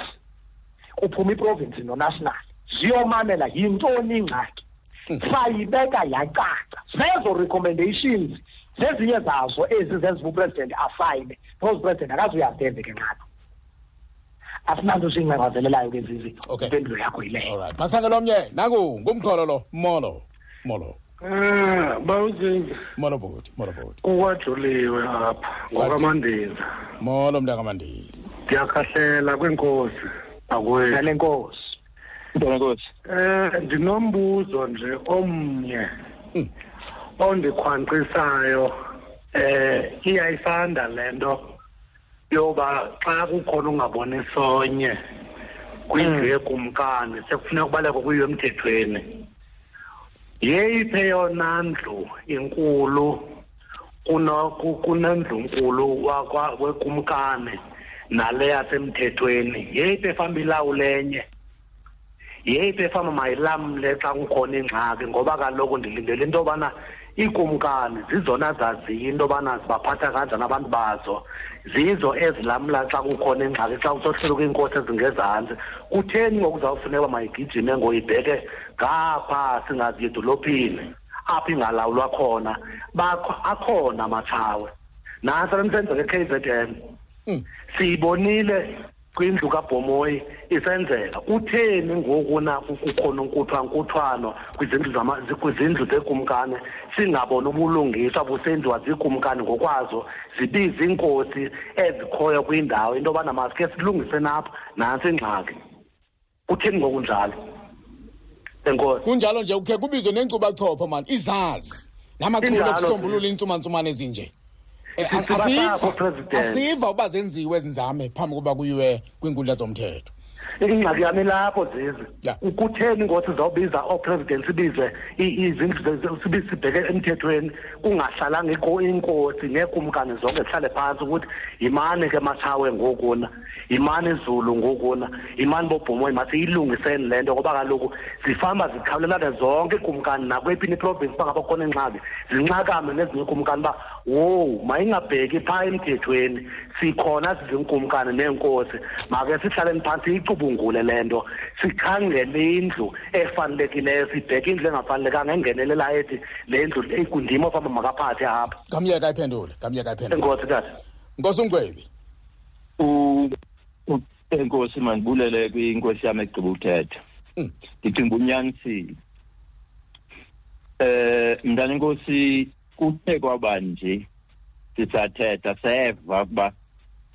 kuphume iprovinsi nonational ziyomamela yintoni ingxaki? Sayibeka yacaca. Zezo recommendations zezinye zazo ezi zenziwa upresident asayine because upresident akazuyazenze ke nqapha asinanto siyingqeqazelelayo ke zizi
Okay.
impendulo yakho yileyo
alright masikhangela omnye nangu ngumkholo lo molo. Molo.
Eh bawuzinze
molo bhuti molo bhuti.
Ukwajuliwe apha ngokwamandiza
molo mntakamandizi
ndiyakhahlela kwenkosi. Akwethu.
Nale nkosi.
Mntwana nkosi.
Eh ndinombuzo nje omnye.
Mm.
Ondikhwankqisayo eh iyayisanda lento yoba xa kukhona ungaboni sonye kwindlu yekumkani sekufuneka ubaleka kuyiwe emthethweni. Yeyiphi eyona ndlu inkulu kunendlu nkulu wekumkani nale yasemthethweni? Yeyiphi efamba ilawulenye? Yeyiphi efama mayilamle xa kukhona ingxaki? Ngoba kaloku ndilindele into yobana iikumkani zizona zaziyo into yobana zibaphatha kanjani abantu bazo. Zizo ezilamla xa kukhona ingxaki xa kusohlelo kwiinkosi ezingezantsi. Kutheni ngoku uzawufuneka uba mayigijime ngoyibheke ngapha singaziyo edolophini? Apho ingalawulwa khona bakho akhona amatshawe nantsi lemsenzeka e-k z n
Mm.
siyibonile kwindlu kabhomoyi isenzeka. Kutheni ngoku na kukhona unkuthwankuthwano kwizindlu zama- zi- kwizindlu zekumkani? Singaboni ubulungiswa busenziwa ziikumkani ngokwazo zibize iinkosi ezikhoyo kwindawo. Into yobana masike silungise napha nantsi ingxaki. Kutheni ngoku njalo? Enkosi.
Kunjalo nje ukhe kubizwe nenkcubachopho mani izazi. Namachule
Injalo,
okusombulula iintsumantsumane ezinje. Asiva
President.
asiva uba zenziwe ezinzame phambi kokuba kuyiwe kwiinkundla zomthetho
ingxaki yami lapho zizi
Ya.
kutheni ngothi sizawubiza oopresident sibize i- izindlu ze- ze- sibi- sibheke emthethweni. Kungahlalanga iko- inkosi neekumkani zonke zihlale phantsi ukuthi yimani ke mathawe ngokuna yimani izulu ngokuna yimani bobhumo masi iyilungiseni le nto ngoba kaloku zifamba zikhawulelane zonke ikumkani nakwephini iprovinsi uba ngaba khona ingxaki zincakame nezinye ikumkani uba wowu mayingabheki phaa emthethweni. Sikhona sizinkumkani neenkosi make sihlaleni phantsi icubungule le nto. Sikhangele indlu efanelekileyo sibheke indlu engafanelekanga engenelela ethi le ndlu ikundima ofamba makaphathe apha.
Kamyeka ayiphendule kamyeka ayiphendule.
Enkosi tata
nkosi umgwebi
U- u- enkosi mandibulele kwinkosi yami egqiba uthetha
Mm.
ndicinga unyanisile eh mntana inkosi kuthe kwaba nje sisathetha seva ukuba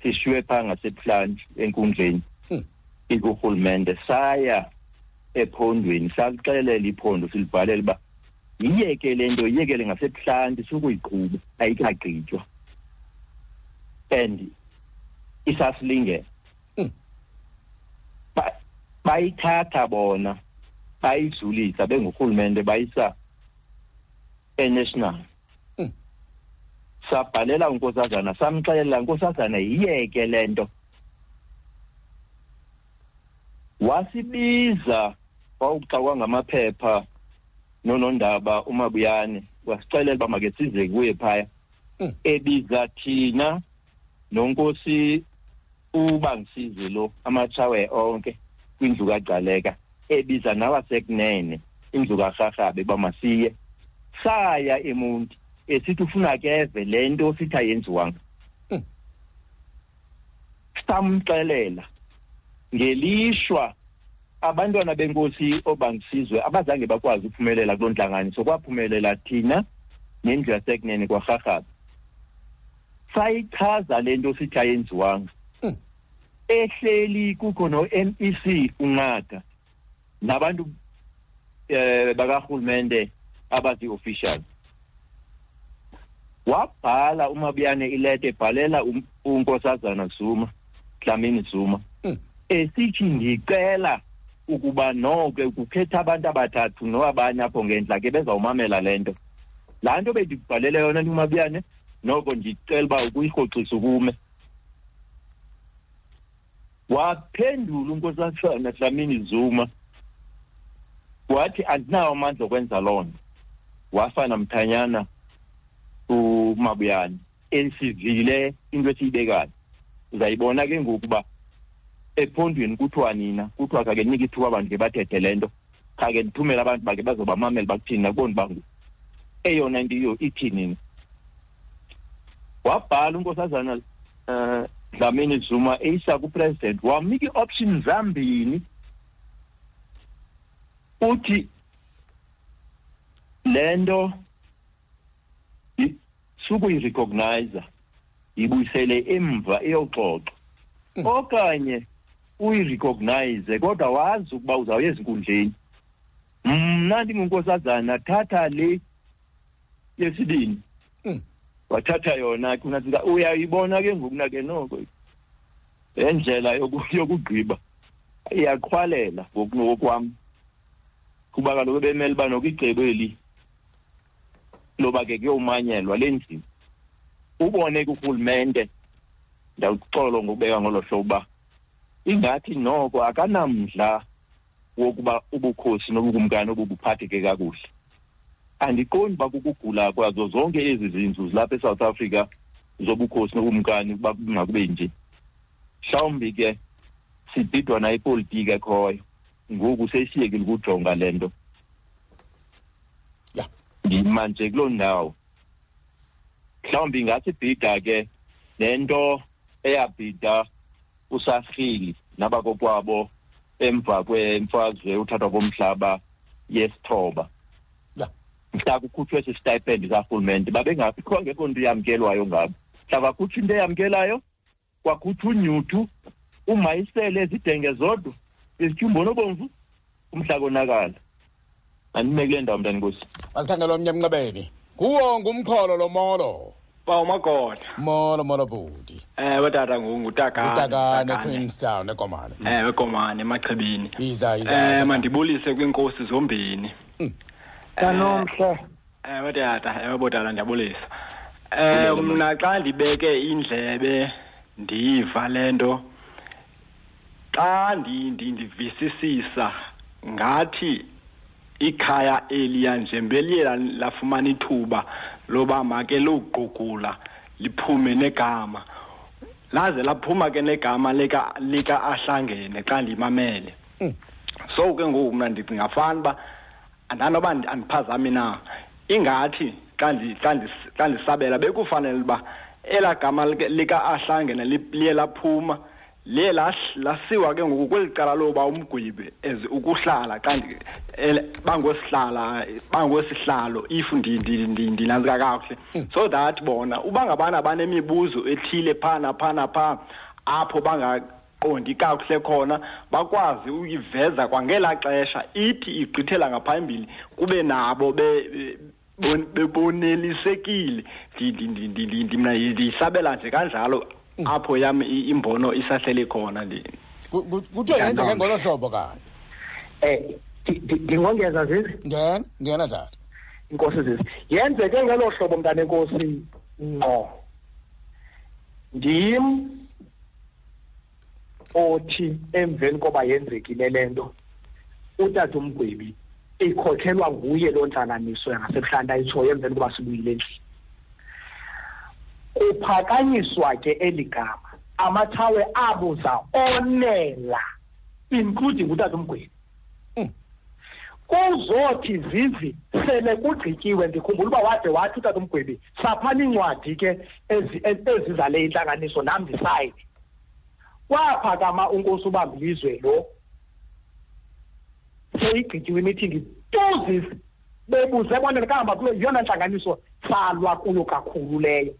sishiywe phaa ngasebuhlanti enkundleni
Mm.
ikurhulumente saya ephondweni sakuxelela iphondo silibhalela uba yiyeke le nto yiyekele ngasebuhlanti sukuyiqhuba ayikagqitywa and isasilingela
Mm.
Ba- bayithatha bona bayidlulisa bengurhulumente bayisa enational. Sabhalela unkosazana samxelela nkosazana yiyeke le nto. Wasibiza wawuxakwa ngamaphepha nonondaba umabuyane wasixelela uba make size kuye phaya.
Mm.
ebiza thina nonkosi ubangisize lo amatshawe onke kwindlu kagcaleka. Ebiza nawasekunene indlu karharhabe bamasiye saya emonti. Esithi ufuna keve le nto sithi ayenziwanga.
Mm.
samxelela ngelishwa abantwana benkosi obangisizwe abazange bakwazi ukuphumelela kuloo ntlanganiso kwaphumelela thina nendlu yasekunene kwarharhabe. Sayichaza le nto sithi ayenziwanga.
Mm.
ehleli kukho no-mec unqaga nabantu eh bakarhulumente abazi-official. Wabhala umabuyane ileta ebhalela um- unkosazana zuma dlamini zuma.
Mm.
esithi ndicela ukuba noko kukhetha abantu abathathu nowabanye apho ngendla ke bezawumamela le nto. Laa nto bendikubhalele yona ndimabuyane noko ndicela uba ukuyirhoxisa ukume. Waphendula unkosazana dlamini zuma wathi andinawo amandla okwenza loo nto. Wafana mthanyana umabuyane esivile into esiyibekayo. Uzayibona ke ngoku uba ephondweni kuthiwa nina kuthiwa khake nika ithuba abantu ke bathethe le nto. Khake ndithumele abantu bakhe bazobamamela bakuthini nakuboni bangu eyona nto iyo ithi nina wabhala unkosazana um dlamini zuma eyisa kupresident wamnika ii-option zambini. Uthi le nto sukuyirecognize yibuyisele emva iyoxoxa
Mm.
okanye uyirecognize kodwa wazi ukuba uzawuya ezinkundleni. Mna ndingunkosazana thatha le yesibini.
Mm.
wathatha yona ke unatsika uyayibona ke ngokuna ke noko? Le ndlela yoku- yokugqiba iyaqhwalela ngokunokwam kuba kaloku bemele uba noko icebo eli. Loba ke kuyomanyelwa lenziwe ubone ke urhulumente ndawuxolo ngokubeka ngolo hlobo uba ingathi noko akanamdla wokuba ubukhosi nobukumkani obu buphatheke kakuhle. Andiqondi uba kukugula kwazo zonke ezi zindlu zilapha eSouth Africa zobukhosi nobukumkani uba kungakube nje. Mhlawumbi ke sibhidwa nayipolitiki ekhoyo ngoku sesiyekile ukujonga le nto.
Ya.
ndima nje kuloo ndawo mhlawumbi ingasibhida ke le nto eyabhida usarhili nabakokwabo emva kwemfazwe uthathwa komhlaba yesithoba
Ya.
mhla kukhutshwe esi stipend karhulumente babengakho ngekho nto yamkelwayo ngabo mhla kwakhutshwa into eyamkelayo kwakhutshwa unyuthu umayisele zidenge zodwa izityumbono bomvu umhla konakala andime kule ndawo mntani nkosi
Masikhangela omnye emnqebeni. Kuwo ngumqholo lo molo.
ba umagoda
Molo molo budi.
ewe tata ngutakane
Utakane Queenstown ekomane.
ewe komane emachibini
Iza
eh
iza.
mandibulise kwinkosi zombini
kanomhle
ewe tata ewe botata ndiyabulisa eh mna xa ndibeke indlebe ndiva lento xa ndi- ndi- ndivisisisa ngathi ikhaya eliya njembeliye la- lafumana ithuba loba make lowugqugula liphume negama. Laze laphuma ke negama lika lika ahlangene xa ndimamele. So ke ngoku mna ndicinga fana uba andanoba ndi- andiphazami na. Ingathi xa ndi- xa ndis- xa ndisabela bekufanele uba elaa gama lika- lika-ahlangene li- liye laphuma lahl- lasiwa ke ngoku kweli cala loba umgwibi as ukuhlala ele- bangosihlala bangosihlalo if ndi- ndi- ndi- ndinantsika kakuhle so that bona uba ngabana banemibuzo ethile phana phana phaa apho bangaqondi kakuhle khona bakwazi uyiveza kwangelaa xesha ithi igqithela ngaphambili kube nabo be- be- bon- bebonelisekile Ndi- ndi- ndi- ndi- ndi- ndi- mna ndiyisabela nje kanjalo apho yam i- imbono isahleli khona ndi
Kuthiwa yenzeke ngolo hlobo kanye.
eh ndi- ndi- ndingongeza zizi.
Ngena ngena tata.
inkosi zizi. Yenzeke ngelo hlobo mntana enkosi ngqo ndim othi emveni koba yenzekile lento utata umgwebi ikhokhelwa nguye loo ntlanganiso yangasebuhlanti ayitshoyo emveni koba sibuyile endlini. Kuphakanyiswa ke eli gama amathawe abuza onela including utata umgwebi kuzothi zizi sele kugqityiwe ndikhumbula uba wade wathi utata umgwebi saphana iincwadi ke ezi- ezi- ezizale intlanganiso nam ndisayine. Kwaphakama unkosi ubambilizwe lo seyigqityiwe imithingi tuzisi bebuze bonele kahamba kuyo yiyona ntlanganiso salwa kuyo kakhulu leyo.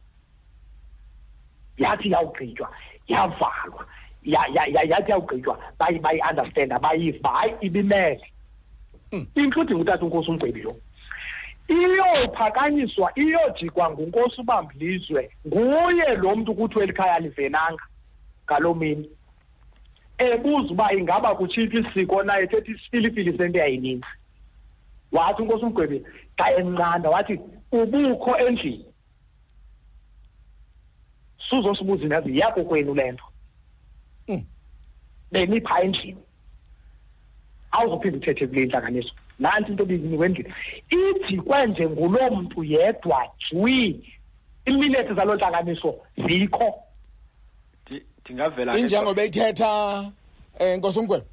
Yathi yawugqitywa yavalwa ya- ya- ya- yathi yawugqitywa bayi- bayi-understanda bayiva uba hayi ibimele including utata unkosi umgwebi lo iyophakanyiswa iyojikwa ngunkosi ubambilizwe nguye lo mntu kuthiwa eli khaya alivenanga ngaloo mini ebuza uba ingaba kutshiphi isiko naye ethetha isifilifili sento yayininzi wathi unkosi umgwebi xa enqanda wathi ubukho endlini suzosibuza inazi yako kwenu le nto benipha endlini awuzophinde uthethe kule ntlanganiso nantsi into bizinikwe endlini ijikwe nje nguloo mntu yedwa jwi iminethe zaloo ntlanganiso zikho.
Ndi- ndingavela ke-
Injengoba ithetha eh Nkosi umgwebo.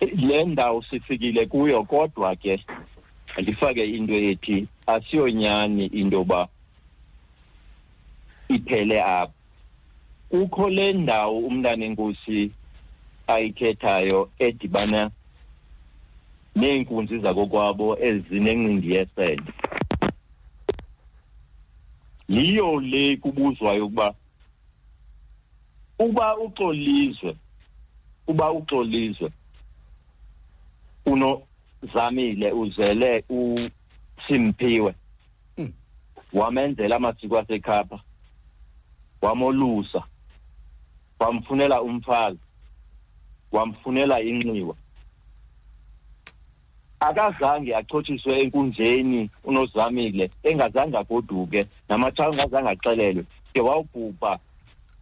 le ndawo sifikile kuyo kodwa ke ndifake into ethi asiyonyani into yoba iphele apha kukho le ndawo umntana enkosi ayikhethayo edibana neenkunzi zakokwabo ezinencindi yesende yiyo le kubuzwayo ukuba uba uxolizwe uba uxolizwe unozamile uzele uSimphiwe wamenzela amasiko asekhapha wamolusa wamfunela umfazi wamfunela inxiwa. Akazange achothiswe enkundleni unozamile engazange agoduke namathawu engazange axelelwe ke wawubhubha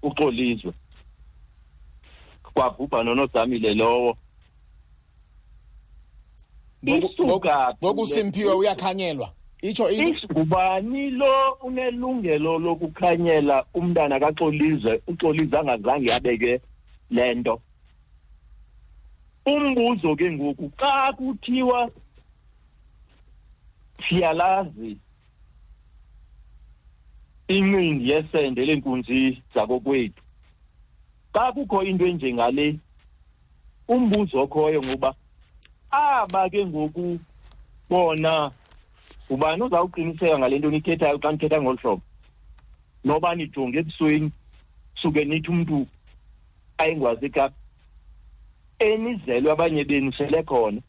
uxolizwe. Kwabhubha nonozamile lowo.
Ngokusimpiwe uyakhanyelwa. Itsho
ngubani lo unelungelo lokukhanyela umntana kaxolizwe uxolizwe angazange abeke lento umbuzo ke ngoku xa kuthiwa siyalazi incindi yesende lenkunzi zakokwethu xa kukho into enjengale umbuzo okhoyo ngoba aba ke ngoku bona ubani uzawuqiniseka ngale nto nithethayo xa nithetha ngolu hlobo? Noba nijonge ebusweni suke nithi umntu ayingwazi ekapa. Enizelwe abanye benu sele khona.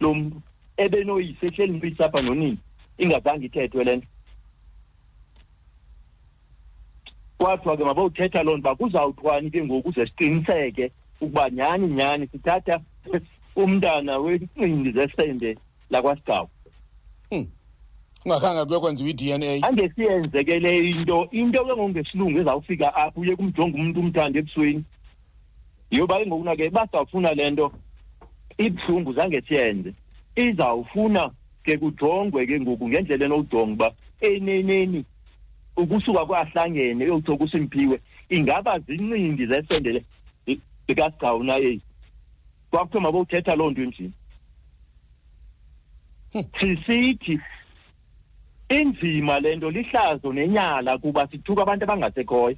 Lo muntu ebenoyise ehleli mpisi apha nonini ingazange ithethwe le nto. Kwathiwa ke mabawuthetha loo nto uba kuzawuthwani ke ngoku uze siqiniseke ukuba nyhani nyhani sithatha umntana wencindi zesende lakwasigaba
ungakhange kuyokwenziwa i-dna
angesiyenze ke le into into ke ngokungesilungu ezawufika apho uye kumjonga umuntu umthanda ebusweni. Yoba ke ngokuna ke basawufuna le nto ibuhlungu zange siyenze izawufuna ke kujongwe ke ngoku ngendlela enowujonga uba eneneni ukusuka kwahlangene uyowuthi kusimpiwe ingaba zincindi zesendele likasigcawu naye kwakuthiwa mabowuthetha loo nto endlini sisithi inzima le nto lihlazo nenyala kuba sithuka abantu abangasekhoyo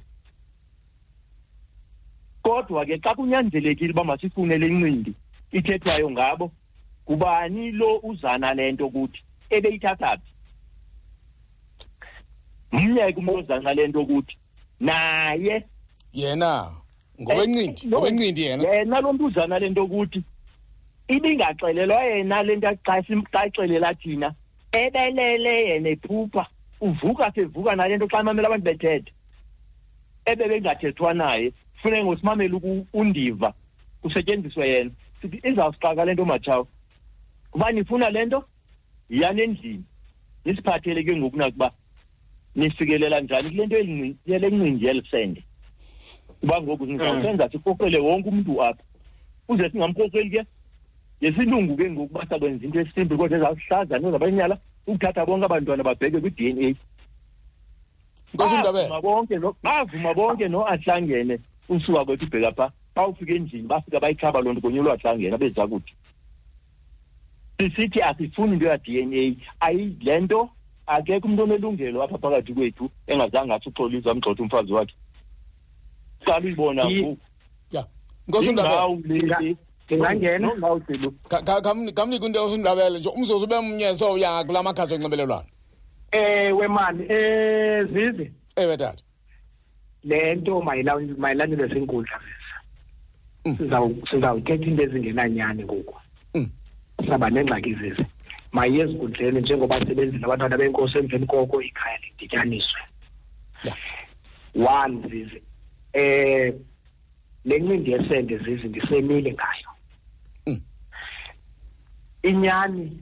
kodwa ke xa kunyanzelekile uba masifune le ncindi ithethwayo ngabo kubani lo uzana le nto kuthi? Ebeyithatha phi? Mnyeke umuntu ozana le nto kuthi? Naye.
Yena ngowencindi
Eh, no,
ngowencindi yena.
yena lo mntu uzana le nto kuthi? Ibingaxelelwa yena le nto xa xa ixelela thina. Ebelele yena ephupha uvuka sevuka nale nto xa emamela abantu bethetha ebebengathethwa naye funeke ngosimamela uku- undiva. Kusetyenziswe yena. Sithi izawusixaka le nto matshawo uba nifuna le nto yiyani endlini? Nisiphathele ke ngoku nakuba nifikelela njani kule nto yele ncindi yelisende kuba ngoku sizawusenza sikokele wonke umntu apha. Uze singamkokeli ke? Yesilungu ke ngoku uba sakwenza into esimbi kodwa ezawuhlaza nozabenyala ukuthatha bonke abantwana babheke kwi-d n a. Bavuma bonke bavuma bonke no-ahlangene usuka kwethu ubheka phaa xa ufika endlini bafika bayikhaba loo nto konye lwahlangena beza kuthi. Sisithi asifuni into ya-d n a. Ayi le nto akekho umntu onelungelo apha phakathi kwethu engazange athi uxolisa amgxotha umfazi wakhe. Qala uyibona
Yi-
ngoku. Indawo le
ndingangena
selu
kamnike into usindabele nje umzuzu ube mnye sowuya kula makhasi onxibelelwano?
Ewe mani eh zizi.
Ewe tata
le nto mayila- mayilandelwe zinkundla
Mm.
Sizawu- sizawuthetha into ezingenanyani ngoku?
Mm.
saba nengxaki zizi. Mayiye ezinkundleni njengoba sebenzile abantwana benkosi emveni koko ikhaya lidityaniswe.
Ya.
One zizi eh le ncindi yesende zizi ndisemile ngayo. Inyani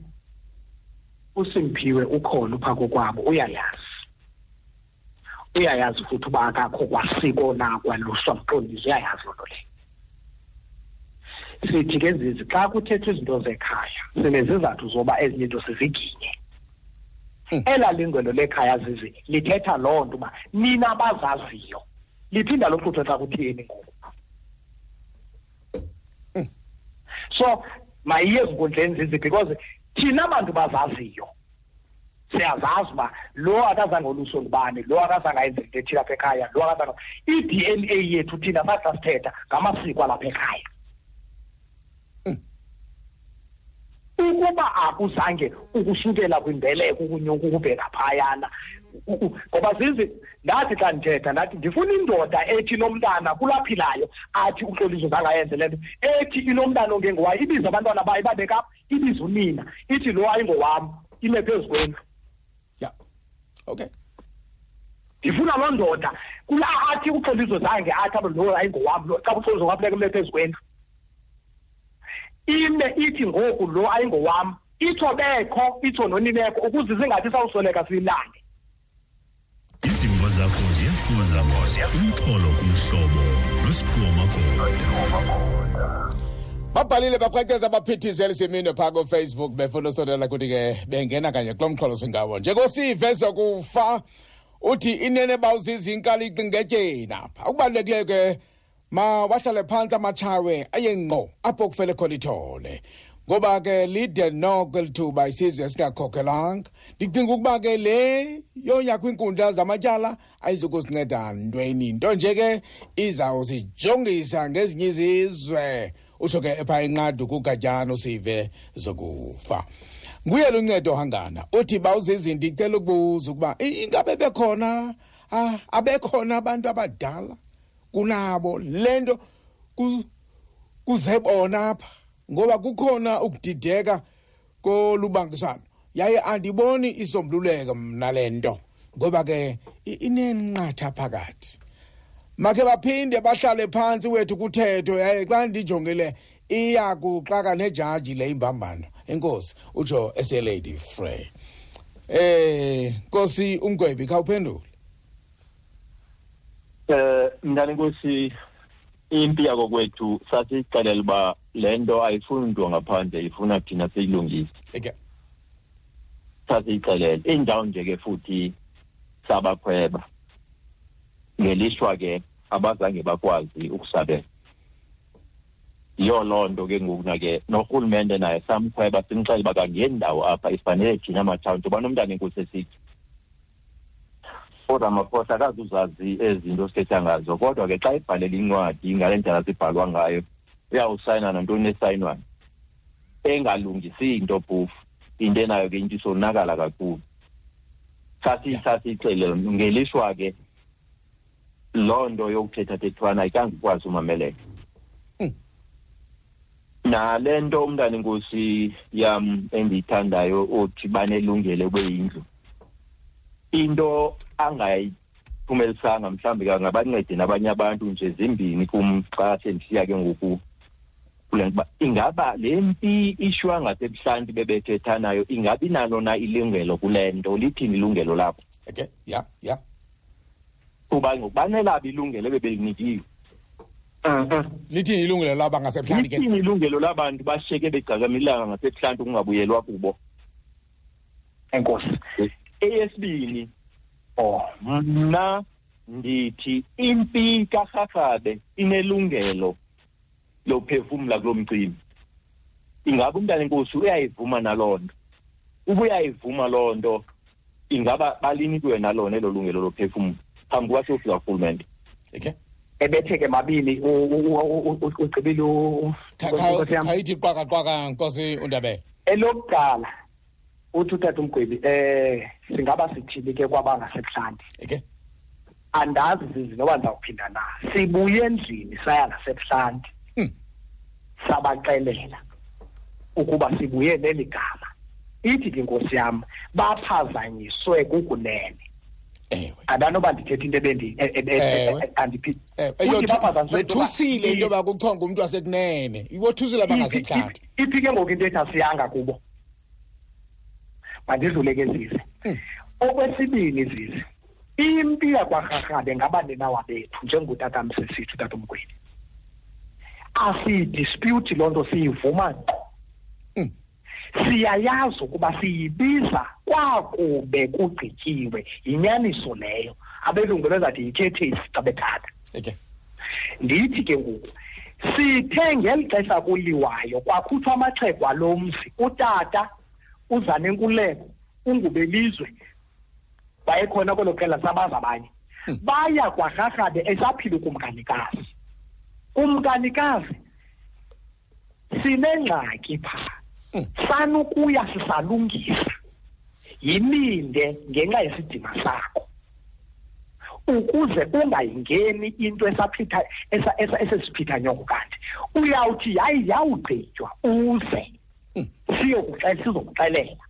uSimphiwe ukhona upha kokwabo uyayazi. Uyayazi futhi uba akakho kwasiko na kwaluswa mqondisi uyayazi loo nto leyo. Sithi ke zizi xa kuthethwa izinto zekhaya sinezizathu zoba ezinye into siziginye.
Mm.
elaa lingwelo lekhaya zizi lithetha loo nto uba nina abazaziyo liphinda loxuthwe xa kutheni ngoku. So mayiye ezinkundleni zizi because thina bantu bazaziyo. Siyazazi uba lo akazange oluso ngubani lo akazange ayenze into ethile apha ekhaya lo akazange i-d n a yethu thina saxa sithetha ngamasiko alapha ekhaya. Ukuba akuzange ukusukela kwimbeleko ukunyuka ukubheka phayana u- u- ngoba zizi ndathi xa ndithetha ndathi ndifuna indoda ethi nomntana kulaphilayo athi uxoliso zange ayenze le nto. Ethi inomntana ongengowayo ibiza abantwana bayo ibabeka apha ibiza unina. Ithi lo ayingowam ime phezu kwendlu
ya. Okay.
Ndifuna loo ndoda. Kula athi uxoliso zange athi abo lo ayingowam lo xa uxoliso kwafuneka ime phezu kwendlu ime ithi ngoku lo ayingowam itsho bekho itsho noninekho ukuze zingathi sawusweleka siyilange.
Zakho ziyafuza umxholo kumhlobo nosiphiwo magoda
babhalile baqhwekeza abaphithizeli semini phaa kufacebook befuna usondela kuthi ke bengena kanye kulo mxholo singawo njengosive sokufa uthi inene bawuzizinkaliqi ngetyeni apha okubalulekileyo ke mawahlale phantsi amatshawe aye ngqo apho kufele khona ithole. Ngoba ke lide noko elithuba isizwe esingakhokelanga ndicinga ukuba ke le yoya kwiinkundla zamatyala ayizukusinceda ntweni. Nto nje ke izawuzijongisa ngezinye izizwe. Utsho ke epha inqadu kugatyana usive zokufa. Nguye luncedo hangana. Uthi bawuzizinto ndicela ukubuza ukuba i- ingabe bekhona? Ah, abekhona abantu abadala? Kunabo? Le nto ku- kuze bona apha. Ngoba kukhona ukudideka kolubangisano yaye andiboni isombululeko mna lento ngoba ke inenqatha phakathi. Make baphinde bahlale phansi wethu kuthetho yaye xa ndijongile iya kuxaka nejaji le imbambano. Enkosi utsho eselady frey. Eh nkosi umgwebi khawuphendule.
Eh mntana inkosi impi yako kwethu sasixelela uba le nto ayifuni mntu ngaphandle ifuna thina siyilungise.
Okay
sasiyixelele indawo nje ke futhi sabakhweba. Ngelishwa ke abazange bakwazi ukusabela. Yiyo loo nto ke ngokuna ke norhulumente naye samkhweba simxele uba kangendawo apha ifanele thina mathawuni ntoba nomntana enkosi esithi uramaphosa akazuzazi ezinto sithetha ngazo. Kodwa ke xa ibhalela incwadi ngale ndlela sibhalwa ngayo uyawusayina nantoni esayinwayo? Engalungisi into phofu. Into enayo ke into isonakala kakhulu. Sasiyixelele ngelishwa ke loo nto yokuthetha thethwana ayikange ukwazi umameleka. Nale nto umntana inkosi yam endiyithandayo othi banelungelo kweyindlu into angayiphumelisanga mhlawumbi kangabancede nabanye abantu nje zimbini kum xa sendisiya ke ngoku kule nto uba ingaba le mpi ishwa ngasebuhlanti bebethetha nayo ingabi nalo na ilungelo kule nto lithini ilungelo lapho
okay ya ya.
Kuba ngoku banelabo ilungelo ebebelinikiwe
lithini ilungelo laba ngasebuhlanti ke?
Lithini ilungelo labantu bashiyeke begcakamilanga ngasebuhlanti ukungabuyelwa kubo.
Enkosi.
Eyesibini
oh
mna ndithi impi karharhabe inelungelo lophefumla kulo mcimbi ingaba umntana enkosi uyayivuma naloo nto uba uyayivuma loo nto ingaba balinikiwe nalona elo lungelo lophefumla phambi kuba siyofika kurhulumente
okay
ebethe ke mabini ugcibile
khayithi qwakaqwaka nkosi undabele
elokuqala uthi utata umgwebi eh singaba sithini ke kwabangasebuhlanti
okay
andazi zizi noba ndizawuphinda na. Sibuye endlini saya ngasebuhlanti
Hmm.
sabaxelela ukuba sibuye neli gama. Ithi ke nkosi yam baphazanyiswe kukunene. Andanoba ndithetha into ebendi e- e- e- into yoba-
kuchonga umuntu wasekunene. Ibothusile abangasebuhlanti
iphi ke ngoku into ethi asiyanga kubo. Mandidlule ke zize
Hmm.
okwesibini zize impi yakwarharhabe ngabaninawa bethu njengotata msesithi utata umgwini asiyidispute loo nto siyivuma ngqo.
Hmm.
siyayazi ukuba siyibiza kwakube kugqityiwe yinyaniso leyo. Abelungu bezathi yithethisi xa bethatha ndithi ke ngoku sithe ngeli xesha kuliwayo kwakhutshwa amaxhego alo mzi utata uzanenkuleko ungubelizwe wayekhona kwelo qela sabazi abanye. Baya kwarharhabe esaphila ukumkanikazi umkanikazi sinengxaki phaa sanukuya sisalungisa. Yilinde ngenxa yesidima sakho. Ukuze ungayingeni into esaphitha esa- esa- esesiphitha nyoko kanti uyawuthi yayi yawugqitywa uze. Siyokuxela sizokuxelela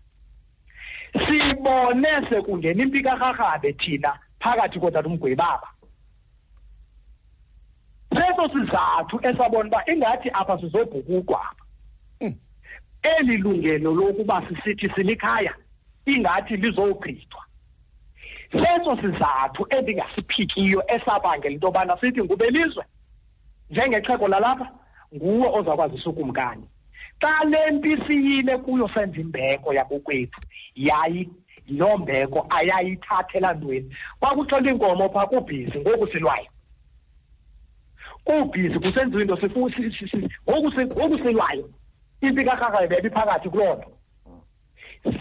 sibone sekungena impi karharhabe thina phakathi kotata umgwebaba seso sizathu esabona uba ingathi apha sizobhukukwa apha eli lungelo lokuba sisithi silikhaya ingathi lizogqithwa seso sizathu endingasiphikiyo esabangela into yobana sithi ngubelizwe njengexhego lalapha nguwe ozakwazisa ukumkani xa le mpi siyile kuyo senza imbeko yakokwethu yayi loo mbeko ayayithathela ntweni. Kwakuxhela iinkomo phaa kubhizi ngoku silwayo. Kubhizi kusenziwa into ngoku si- ngoku silwayo. Impi karharhabe bebiphakathi kuloo nto.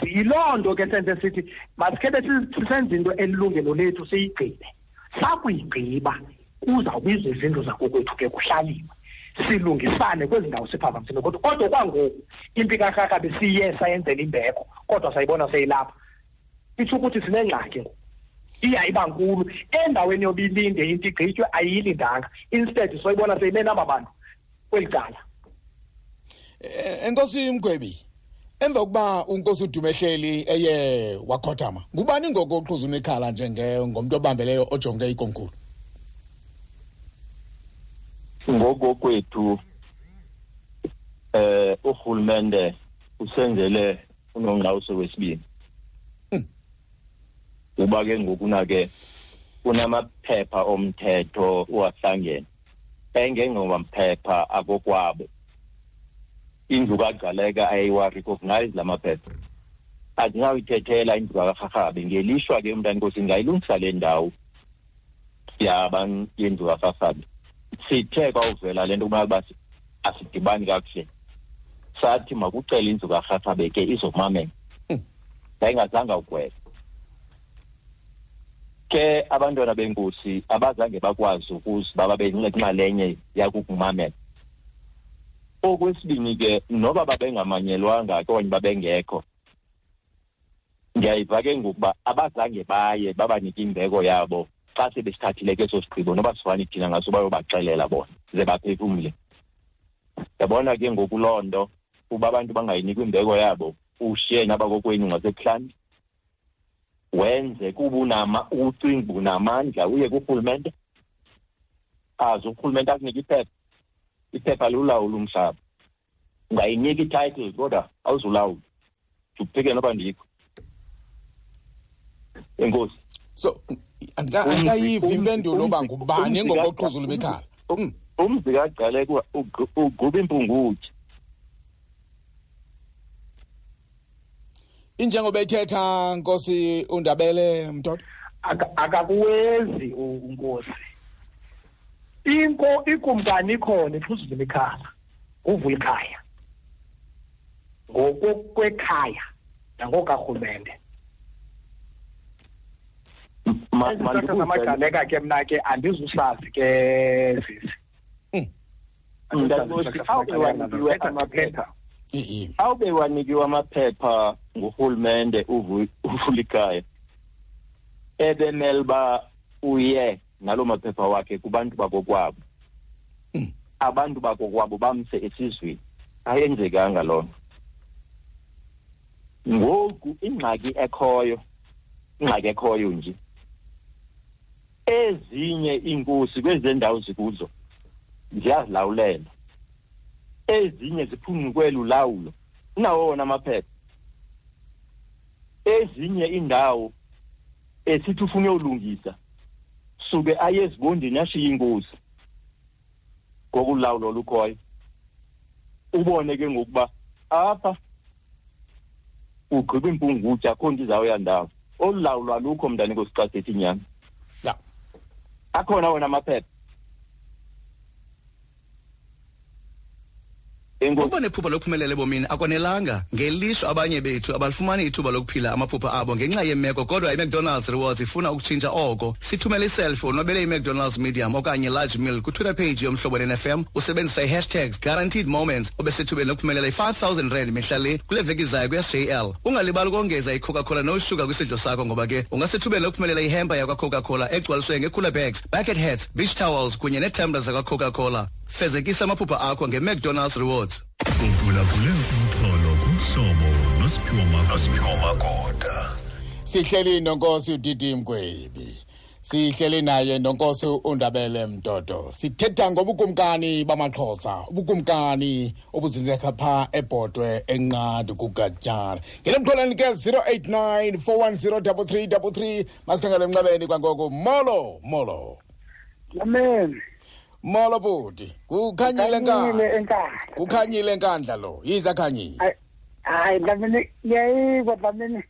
Yiloo nto ke senze sithi masikhethe si- sisenze into elilungelo lethu siyigqibe. Sakuyigqiba kuzawubizwa izindlu zakokwethu ke kuhlaliwe. Silungisane kwezi ndawo siphazamisile kodwa kodwa kwangoku impi karhakabe siye sayenzela imbeko kodwa sayibona seyilapha. Itsho ukuthi sinengxaki ngoku. Iya iba nkulu. Endaweni yoba ilinde into igqitywe ayiyilindanga instead soyibona seyime naba bantu kweli cala.
Eh, enkosi mgwebi emva kokuba unkosi udumehleli eye wakhothama ngubani ngoko oqhuza unekhala njenge ngomuntu obambeleyo ojonge ikomkhulu?
Ngokokwethu eh uhulumende usenzele unongqawuso wesibini. Kuba ke ngokunake kunamaphepha omthetho wahlangene engengomphepha akokwabo. Indlu kagcaleka ayiwa-recognize lamaphepha andingawuyithethela indlu kakarharhabe ngelishwa ke umntana nkosi ngayilungisa le ndawo yaban yendlu kakarhabe. Sithe kwawuvela le nto kumele uba asidibani kakuhle. Sathi makucela indlu karharhabe ke izomamela. Yayingazange ugwela ke abantwana benkosi abazange bakwazi ukuze baba benxalenye yakukumamela okwesibini ke noba babengamanyelwanga okanye babengekho ndiyayiva ke ngokuba abazange baye babanike imbeko yabo xa sebesithathile ke eso sigqibo noba sifane thina ngaso bayobaxelela bona ze baphefumle. Yabona ke ngoku loo nto uba abantu bangayinikwa imbeko yabo ushiye nabakokwenu ngasebuhlanti wenze kuba unama ucinga unamandla uye kurhulumente aze urhulumente akunika iphepha iphepha lulawula umhlaba. Ungayinika i-titles kodwa awuzulawula uphike noba ndikho enkosi.
So andikayiva impendulo uba ngubani ngokoqhuzula bekhala
umzi kagcaleka ugquba impungutye.
Injengoba ethetha nkosi undabele mtoto
akakuwezi unkosi inko ikumkani ikhona iphuzuza imikhala uvula ikhaya ngokwekhaya nangokarhulumente. Izithatha zamagaleka ke mna ke andizusazi ke sisi.
Awube amaphepha? Awube wanikiwe amaphepha ngurhulumente uvula ikhaya ebemele uba uye naloo maphepha wakhe kubantu bakokwabo. Abantu bakokwabo bamse esizweni. Ayenzekanga loo nto. Ngoku ingxaki ekhoyo ingxaki ekhoyo nje. Ezinye iinkosi kwezendawo zikuzo ziyazilawulela ezinye ziphungukwela ulawulo unawo wona amaphepha. Ezinye iindawo esithi ufuna uyolungisa suke aye ezibondini ashiye inkosi ngokulawulo olukhoyo. Ubone ke ngokuba apha ugqiba impungutya akho nto izawuya ndawo olu lawulo alukho mntana inkosi xa sithethi inyama
ya
akhona wona amaphepha
ukuba nephupha lokuphumelela ebomini akwanelanga ngelishwa abanye bethu abalifumani ithuba lokuphila amaphupha abo ngenxa yemeko kodwa imcdonalds rewards ifuna ukutshintsha oko. Sithumele iselfi onwabele imcdonalds medium okanye large meal kwitwitter page yomhlobo nfm usebenzisa i-hashtags guaranteed moments. Obesithubeni lokuphumelela i-5000 rand mihla le kule veki zayo kwi-sjl ungalibali ukongeza icoca-cola noshuga kwisidlo sakho ngoba ke ungasethubeni lokuphumelela ihempa yakwacoca-cola egcwaliswe ngecooler bags bucket hats beach towels kunye neetembla zakwacoca-cola. Fezekisa amaphupha akho ngemcdonalds rewards.
Uphulaphule umxholo kumhlobo nosiphiwo magoda.
Sihleli nonkosi udidi mgwebi. Sihleli naye nonkosi undabele mtoto. Sithetha ngobukumkani bamaxhosa. Ubukumkani obuzinzeka phaa ebhodwe enqadi kugatyana. Ngele mxholweni ke 089 410 masikhangele emnqabeni kwangoku molo molo.
Amen.
Molo bhuti kukhanyile
Kukhanyile
nkandla
enkandla.
Kukhanyile nkandla lo yiza khanyile.
Hayi, dlamini ngiyayiva dlamini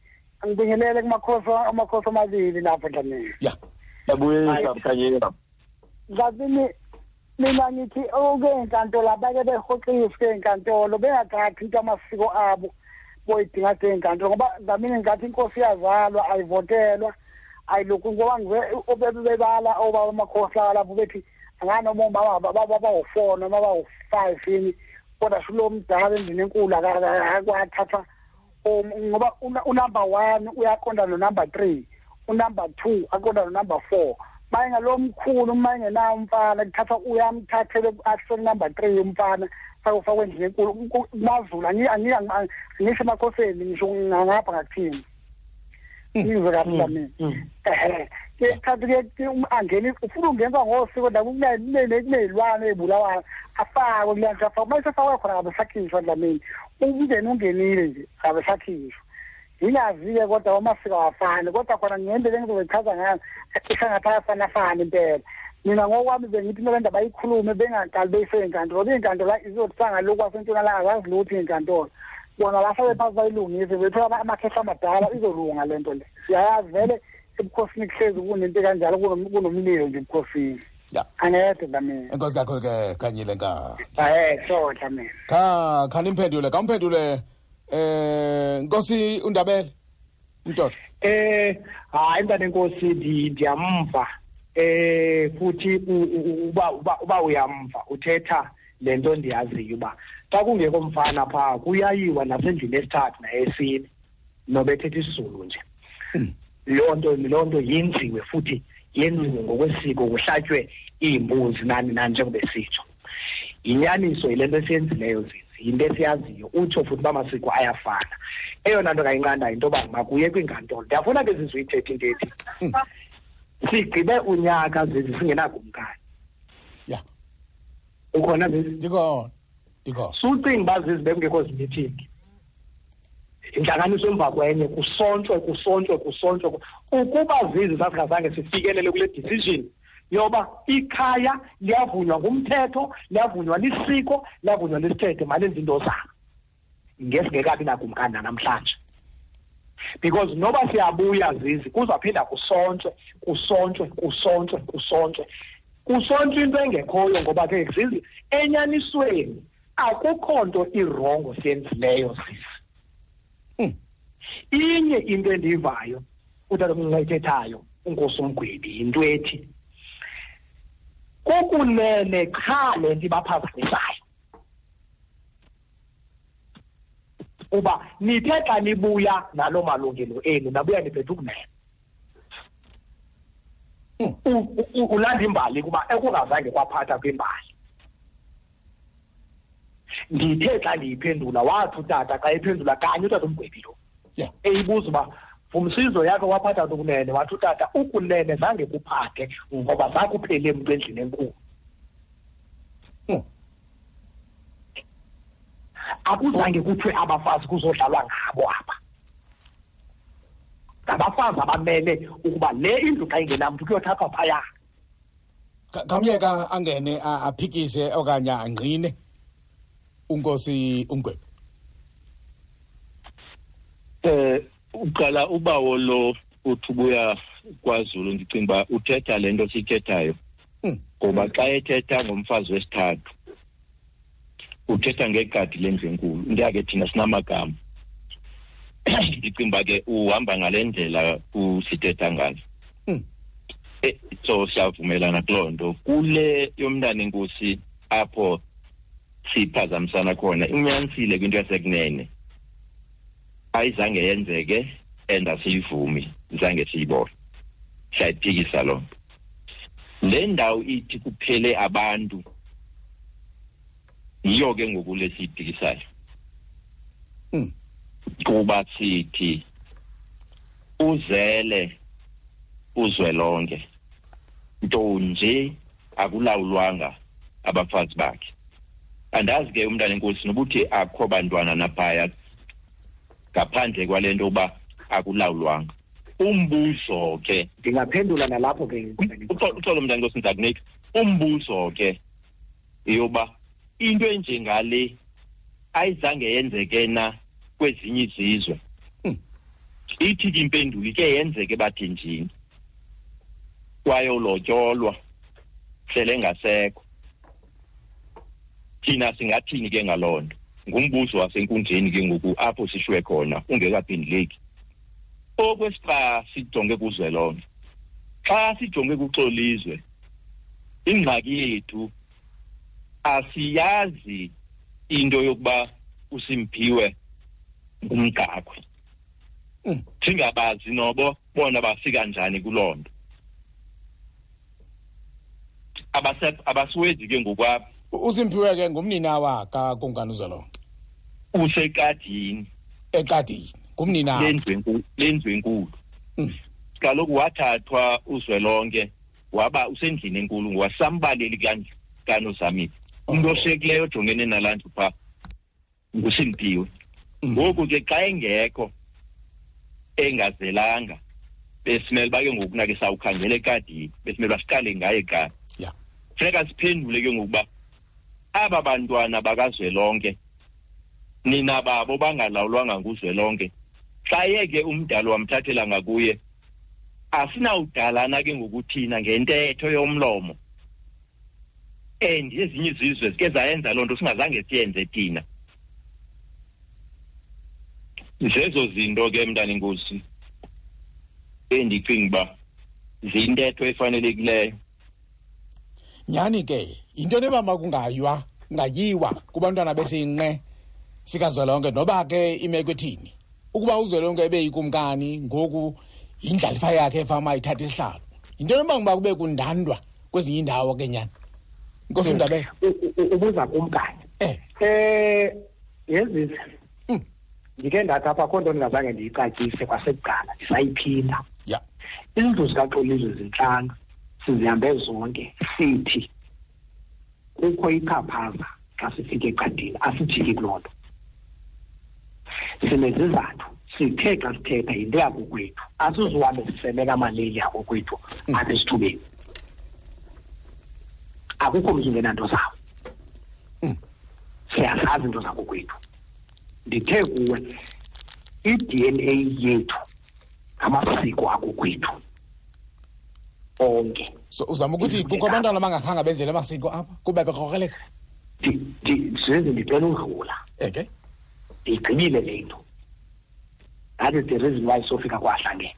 angibingelele kumakhosi amakhosi amabili lapho dlamini
ya
yabuyisa bukhanyela
dlamini mina ngithi oke enkantolo abake behoxiswe enkantolo bengathathi into amasiko abo boyidinga enkantolo ngoba dlamini ngathi inkosi yazalwa ayivotelwa ayilokhu ngoba ngive obebebala obaba amakhosi alapho bethi anganoma ubaba baba bawu-four noma bawu-five yini kodwa shulo mdala endlini enkulu akwathatha ngoba unumber one uyaqonda nonumber three unumber two aqonda nonumber four mayingalomkhulu uma engenawo umfana kuthatha uyamthathele action number 3 umfana sakufakwe endlini enkulu mazulu angisho emakhoseni ngisho ngapha ngakuthini ngizwe kahle mina ehe kuthatha ke angeni ufuna ungenza ngosiko la kunezilwane ezibulawayo afakwe kuleya nto afakwe mase afakwe khona ngabe sakhishwa dlamini umndeni ungenile nje ngabe sakhishwa ngingazi-ke kodwa amasiko awafani kodwa khona ngendlela engizobechaza ngayo isangathi ayafanafana impela mina ngokwami bengithi nobenda bayikhulume bengaqali beyisey'nkantolo iy'nkantolo izothanga lokhu kwasentshonalanga zazi lutho iy'nkantolo bona bahlale phansi bayilungise bethola amakhehla amadala izolunga le nto le. Siyayazi vele ebukhosini kuhlezi kunento kanjalo kunomlilo nje ebukhosini.
Ya.
Angede damina
enkosi kakhulu ke kanyile nka.
Ahe sodla mina
kha khani imphendule kamphendule eh nkosi undabele mntodo
eh hayi mntana enkosi ndi- ndiyamva. Eh futhi u- u- uba uba uba uyamva uthetha lento ndiyaziyo uba xa kungekho mfana phaa kuyayiwa nasendlini esithathu nayesine. Nobethetha isizulu nje. Loo nto loo nto yenziwe futhi yenziwe ngokwesiko kuhlatywe iimbuzi nani nani njengoba esitsho. Yinyaniso yile nto esiyenzileyo zizi yinto esiyaziyo. Utsho futhi uba masiko ayafana. Eyona nto kayinqanda yinto yoba makuye kwinkantolo. Ndiyafuna ke zizuyithetha into ethi sigqibe unyaka zizi singenakumkani
ya.
Ukhona zizi
ndikhona
sucinga uba zizi bekungekho zimithingi intlanganiso emva kwenye kusontshwe kusontshwe kusontshwe. Ukuba zizi sasingazange sifikelele kule decision yoba ikhaya liyavunywa ngumthetho liyavunywa lisiko liyavunywa lisithethe malenze into zabo. Ngesingekabi nakumkani nanamhlanje because noba siyabuya zizi kuzaphinda kusontshwe kusontshwe kusontshwe kusontshwe. Kusontshwe into engekhoyo ngoba ke zizi enyanisweni akukho nto irongo siyenzileyo zizi inye into endiyivayo utata umncayithethayo unkosi umgwebi yinto ethi kukunene qha le nto ibaphazamisayo. Uba nithe xa nibuya naloo malungelo enu nabuya niphethe ukunene u- ulanda imbali kuba ekungazange kwaphatha kwimbali. Ndithe xa ndiyiphendula wathi utata xa ephendula kanye utata umgwebi lo.
Ya.
Eyibuza uba ngumsizo yakhe waphatha nokunene wathi utata ukunene zange kuphathe ngoba zakuphele mntu endlini enkulu.
Hmm.
akuzange kuthiwe abafazi kuzodlalwa ngabo apha. Ngabafazi abamele ukuba le indlu xa ingenamntu kuyothathwa phaya.
Ka- kamyeka angene a- aphikise okanye angqine. Unkosi umgwebi
eh uqala ubawo lo uthi ubuya kwaZulu ndicinga uba uthetha le nto siyithethayo.
Mm.
ngoba xa ethetha ngomfazi wesithathu uthetha ngegadi lendlu enkulu. Ndiyake thina sinamagama. Ndicinga uba ke uhamba ngale ndlela usithetha ngayo.
Mm.
Eh, so siyavumelana kuloo nto. Kule yomntana enkosi apho siphazamisana khona. Inyanisile kwinto yasekunene. Ayizange yenzeke and asiyivumi. Zange siyibone. Siyayiphikisa loo nto. Le ndawo ithi kuphele abantu yiyo ke ngoku lesiyiphikisayo
Mm.
kuba sithi uzele uzwelonke nto nje akulawulwanga abafazi bakhe. Andazi ke umntana enkosi nobuthi akho bantwana naphaya ngaphandle kwale nto uba akulawulwanga umbuzo ke
ndingaphendula nalapho ke
uxolo mntana enkosi ndizakunika umbuzo ke yoba into enjengale ayizange yenzeke na kwezinye izizwe
Mm.
ithi ke impendulo ike yenzeke bathenjini kwayolotyolwa hlele ngasekho. Thina singathini ke ngaloo nto ngumbuzo wasenkundleni ke ngoku apho sishwe khona ungekaphenduleki. Okwesixa sijonge kuzwelonke xa sijonge kuxolizwe ingxaki yethu asiyazi into yokuba uSimphiwe ngumgaqwe
Mm.
singabazi nobo bona bafika njani kuloo nto abase abasiwenzi ke ngokwapha
usimpiwe ke ngumninawa kakunkani uzolonke
usekadini.
Ekadini ngumninawa
lendlu enkulu lendlu enkulu.
Mm.
kaloku wathathwa uzwelonke waba usendlini enkulu wasambaleli kanozamile. Umntu
Oh.
oshiyekileyo ojongene nalaa ndlu phaa ngusimpiwe.
Mm.
ngoku ke xa engekho engazelanga besimele uba ke ngoku nake sawukhangela ekadini besimele uba siqale ngaye
ya.
Funeka siphendule ke ngokuba aba bantwana bakazwelonke nina babo bangalawulwanga nguzwelonke. Xa yeke umdala wamthathela ngakuye asinawudalana ke ngokuthina ngentetho yomlomo. And ezinye izizwe zike zayenza loo nto singazange siyenze thina. Zezo zinto ke mntana inkosi endicinga uba ziyintetho efanelekileyo.
Nyani ke? Yinto nebamba kungaywa kungayiwa kubantwana besiyinqe sikazwelonke. Noba ke imeko ethini ukuba uzwelonke ebe yikumkani ngoku yindlalifa yakhe efama ithatha isihlalo. Yinto nebanga uba kube kundandwa kwezinye iindawo ke nyani nkosi undabele
U- u- ubuza kumkani.
Eh.
Eh yezise
Mm.
ndike ndathi apha kho nto ndingazange ndiyicacise kwasekuqala ndisayiphinda.
Ya.
Izindlu zikaxolizwe zintlanu sizihambe zonke sithi kukho ichaphaza xa sifike eqadini asijiki kuloo nto. Sinezizathu sithe xa sithetha yinto yakokwethu asizuhambe sisemeka amaleli yakokwethu apha esithubeni akukho mntu ungenanto zawo. Siyazazi into zakokwethu. Ndithe kuwe i-dna yethu ngamasiko akokwethu. Onke
so uzama ukuthi kukho abantwana abangakhange benzele amasiko apha kuba bekrokreleka
zize ndicela udlula
eke?
Ndiyigqibile le nto that is the reason why sofika kwahlangene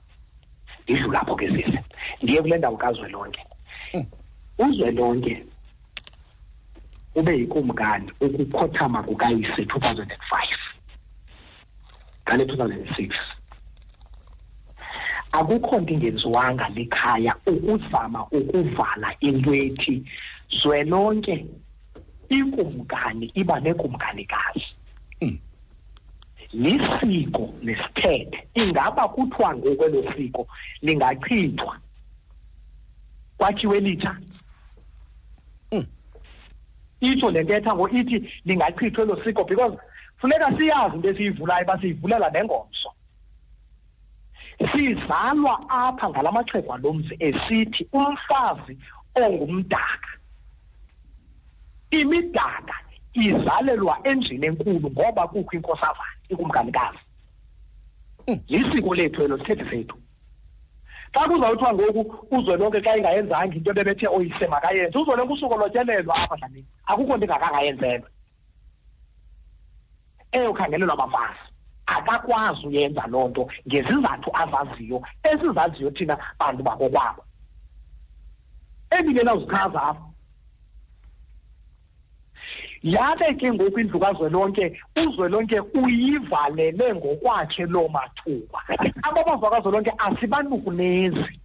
ndidlula apho ke sise ndiye kule ndawo kazwelonke.
Mm.
uzwelonke ube yikumkani ukukhothama kukayise 2005 ngale 2006 akukho nto ingenziwanga likhaya ukuzama ukuvala into ethi zwelonke ikumkani iba nekumkanikazi. Lisiko nesithethe ingaba kuthiwa ngokwelo siko lingachithwa? Kwakhiwe litsha?
Mm.
itsho le ntetha ngo ithi lingachithwa elo siko because funeka siyazi into esiyivulayo uba siyivulela nengomso. Sizalwa apha ngala maxhego alo mzi esithi umfazi ongumdaka. Imidaka izalelwa endlini enkulu ngoba kukho inkosazana ikumkanikazi lisiko lethu elo sithethe sethu. Xa kuzawuthiwa ngoku uzwelonke xa ingayenzanga into bebethe oyise makayenze uzwelonke usuku lotyelelwa apha dlamini. Akukho nto ingakangayenzelwe eyokhangelelwa abafazi akakwazi uyenza loo nto ngezizathu azaziyo esizaziyo thina bantu bakokwabo. Endingenawuzichaza apha. Yabe ke ngoku indlu kazwelonke uzwelonke uyivalele ngokwakhe loo mathuba. Ababava kazwelonke asibanukunezi.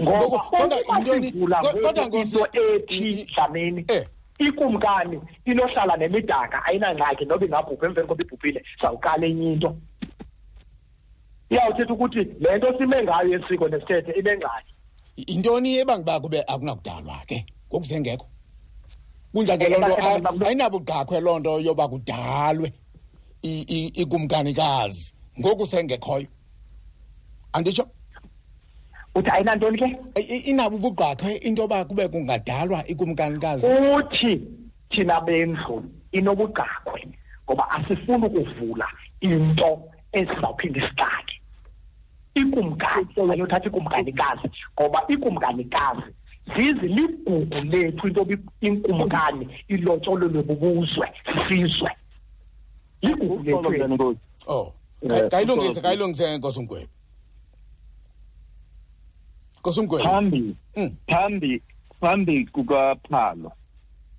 Ngoba
Ngoku- kodwa
ukuba sivula ngoku into ethi dlamini
eh.
Ikumkani inohlala nemidaka ayinangxaki noba ingabhubha emveni koba ibhubhile sawuqala enye into. Iyawuthetha ukuthi le nto sime ngayo yesiko nesithethe inengxaki.
Yintoni ebanga uba kube akunakudalwa ke? Ngokusengekho kunja ke loo nto ayinabugqakhwe loo nto yoba kudalwe ikumkanikazi. Ngoku sengekhoyo. Anditsho?
Uthi ayinantoni ke?
I- i- inabo ubugqakhwe into yoba kube kungadalwa ikumkanikazi
uthi thina bendlu inobugqakhwe ngoba asifuni ukuvula into esizawuphinda isixake. Ikumkani ayothatha ikumkanikazi ngoba ikumkanikazi zizi ligugu lethu into yoba inkumkani ilotsholelwe bubuzwe sizwe. Ligugu lethu
oh.
Eh,
kayilungise kayilungise nkosi umgwebi nkosi umgwebi
phambi
Mm.
phambi phambi kukaphalo.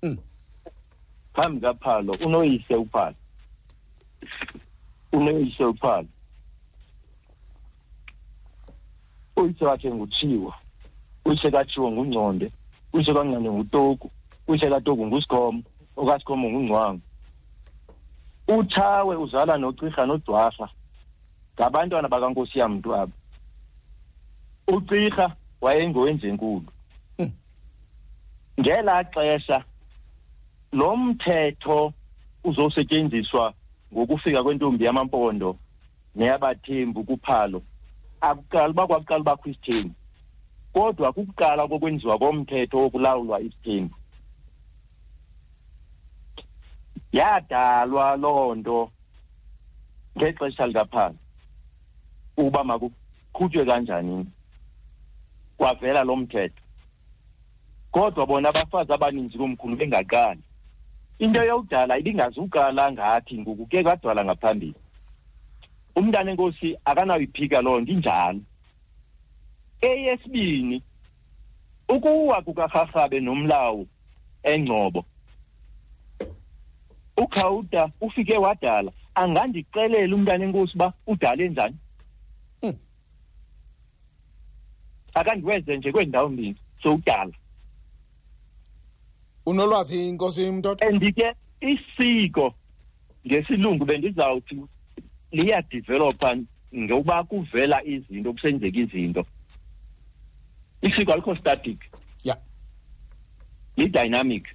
Mm.
phambi kaphalo unoyise uphalo. Unoyise uphalo. Uyise wakhe ngutshiwo uyise katshiwo ngungconde uyise kancane ngutoku uyise katoku ngusikhoma okasikhoma ngungcwangu. Uthawe uzala nocirha nodwarha ngabantwana bakankosi yamntu abo ucirha wayengowenzenkulu ngelaa xesha lo mthetho uzosetyenziswa ngokufika kwentombi yamampondo neyabathembu kuphalo. Akuqala uba kwakuqala ubakho isithembu kodwa kukuqala kokwenziwa komthetho wokulawulwa isithembu. Yadalwa loo nto ngexesha likaphalo. Ukuba makuqhutywe kanjani? Kwavela lo mthetho. Kodwa bona abafazi abaninzi komkhulu bengaqali. Into yokudala ibingazuqala ngathi ngoku ke kwadwala ngaphambili. Umntana enkosi akanayiphika loo nto injalo. Eyesibini ukuwa kukarharhabe nomlawu engcobo. Ukhawuta ufike wadala angandixelela umntana enkosi uba udale njani? Akandiwenze nje kwendawo mbini sowudala
unolwazi inkosi mntodo
and ke isiko ngesilungu bendizawuthi liyadevelopha ngokuba kuvela izinto kusenzeka izinto. Isiko alikho static.
Ya.
Li-dynamic.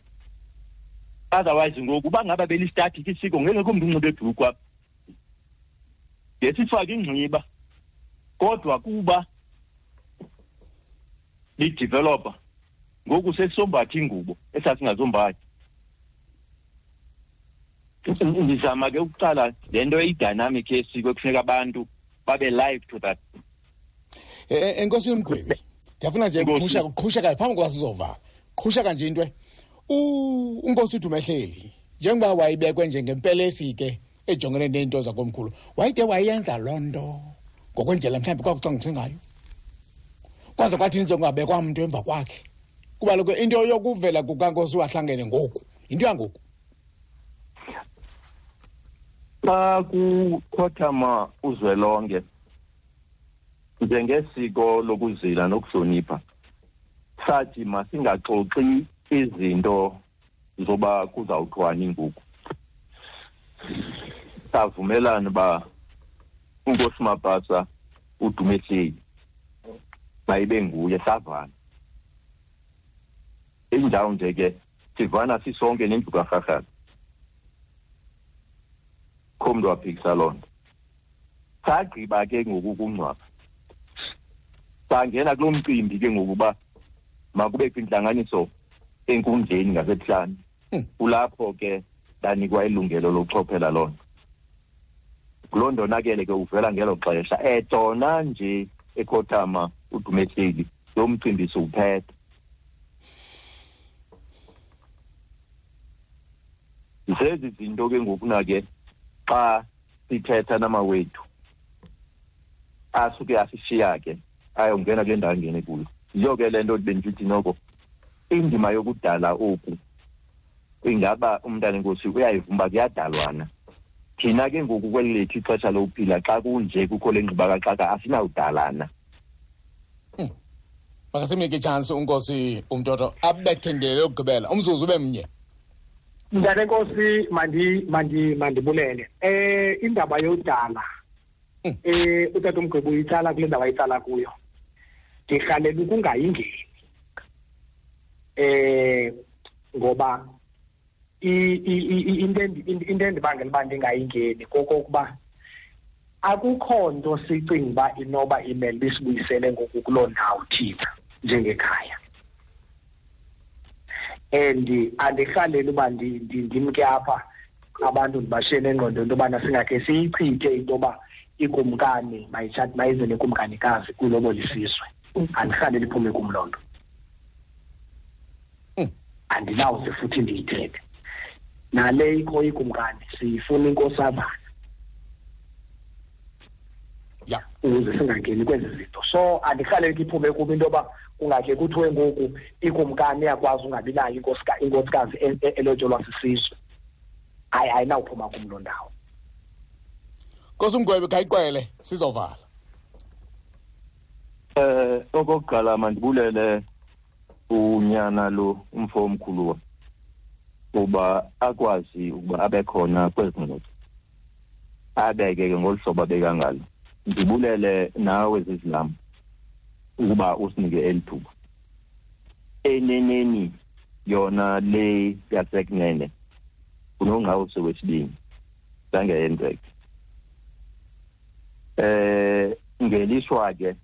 Otherwise ngoku uba ngaba beli-static isiko ngengekho mntu unxibe ebhulukhu apha ngesifake ingxiba kodwa kuba lidevelopa ngoku sesisombatha ingubo esasingazombathi ndizama ke ukuqala le nto eyidynamic yesiko ekufuneka abantu babe live to that.
Eh, eh, enkosi yomgwebi ndiyafuna nje
Enkosi.
qhusha qhusha kanje phambi kwa sizovala qhusha kanje into u unkosi udumehleli njengoba wayibekwe njengempelesi ke ejongene neento zakomkhulu wayide wayenza loo nto ngokwendlela mhlawumbi kwakucangise ngayo. Kwaze kwathi njengongabekwa mntu emva kwakhe kuba kaloku into yokuvela kukankosi wahlangene ngoku yinto yangoku?
Xa kukhothama uzwelonke njengesiko lokuzila nokuhlonipha sathi masingaxoxi izinto zoba kuzawuthiwani ngoku. Savumelana uba unkosi mapasa udumehleli mayibe nguye savana indawo nje ke sivana sisonke nendlu karharhabe kho mntu waphikisa loo nto sagqiba ke ngoku kungcwaba sangena kulo mcimbi ke ngokuba makubekho intlanganiso enkundleni ngasebuhlani
Hmm.
kulapho ke ndanikwa ilungelo lokuchophela loo nto kuloo ndonakele ke uvela ngelo xesha. Etona nje ekhothama udumehleli lo mcimbi siwuphethe zezi zinto ke ngokuna ke xa sithetha namawethu asuke asishiya ke ayongena kule ndawo angene kuyo. Yiyo ke le nto bendithi noko indima yokudala oku ingaba umntana enkosi uyayivuma kuyadalwana. Thina ke ngoku kweli lethu ixesha lokuphila xa kunje kukho le ngxubakaxaka asinawudalana.
Makasimnike itshansi unkosi umtoto abethendele ukugqibela umzuzu ube mnye
mntana enkosi mandi mandi mandibulele. Eh indaba yodala.
Mm.
eh utata umgqibo uyitsala kule ndawo ayitsala kuyo. Ndirhalela ukungayingeni. Eh ngoba i- i- i- i- into endi- into endibangela uba ndingayingeni kokokuba akukho nto sicinga uba inoba imele bisibuyisele ngoku kuloo ndawo thina. Njengekhaya. And andirhaleli uba ndi- ndi- ndimke apha abantu ndibashiye nengqondo into yobana singakhe siyichithe into yoba ikumkani mayitshat mayize nekumkanikazi kwilobola isizwe. Andirhaleli iphume kum loo nto.
Mm.
andinawuze futhi ndiyithethe. Nale ikho ikumkani siyifuna inkosazana.
Ya.
Ukuze singangeni kwezi zinto. So andirhaleli iphume kum into yoba kungakhe kuthiwe ngoku ikumkani iyakwazi ungabi nayo inkosika- inkosikazi elotyolwa sisizwe hayi ayinawuphuma kum loo ndawo.
Nkosi umgwebi khayiqwele sizovala.
Eh okokuqala mandibulele unyana lo umfo omkhulu uba akwazi ukuba abe khona kwezi ngxoxo abeke ke ngolu hlobo abeka ngalo. Ndibulele nawe zizilama ukuba usinike elithuba eneneni yona le yasekunene unongqawuse wesibini zange yenzeke eh ngelishwa ke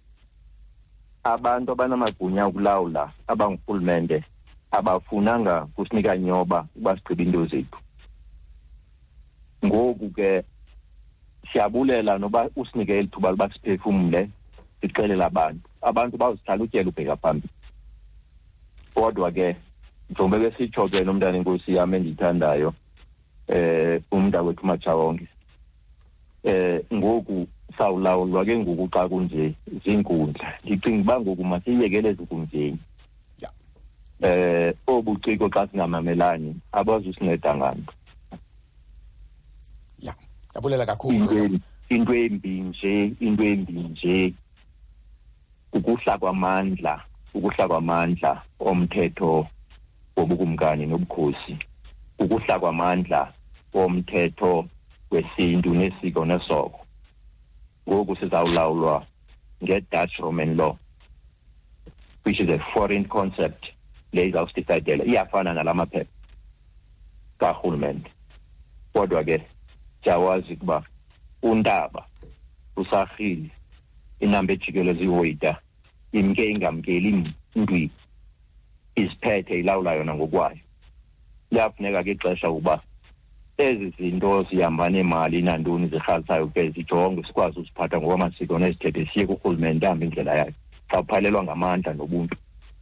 abantu abanamagunya okulawula abangurhulumente abafunanga kusinika nyoba ukuba sigqibe into zethu. Ngoku ke siyabulela noba usinike eli thuba loba siphefumle sixelele abantu. Abantu bazihlal'utyela ubheka phambili kodwa ke njengoba besitsho ke nomntana inkosi yami endiyithandayo eh umntakwethu matshawonke eh ngoku sawulawulwa ke ngoku xa kunje ziinkundla ndicinga uba ngoku masiyekele zinkundleni eh obuciko xa singamamelani abazusinceda nganto.
Ya yabulela kakhulu.
Into embi nje into embi nje. Ukuhla kwamandla ukuhla kwamandla omthetho wobukumkani nobukhosi ukuhla kwamandla womthetho wesintu nesiko nesoko. Ngoku sizawulawulwa nge-dutch roman law which is a foreign concept le izawusidicayidela iyafana nala maphepha karhulumente. Kodwa ke siyawazi ukuba untaba usarhile inamba ejikelo zihoyita imke ingamkeli indwi iziphethe ilawula yona ngokwayo. Liyafuneka ke ixesha ukuba ezi zinto zihamba nemali nantoni zirhalisayo ke zijonge sikwazi usiphatha ngokwamasiko nezithethe siye kurhulumente ahambe indlela yakhe xa uphalelwa ngamandla nobuntu.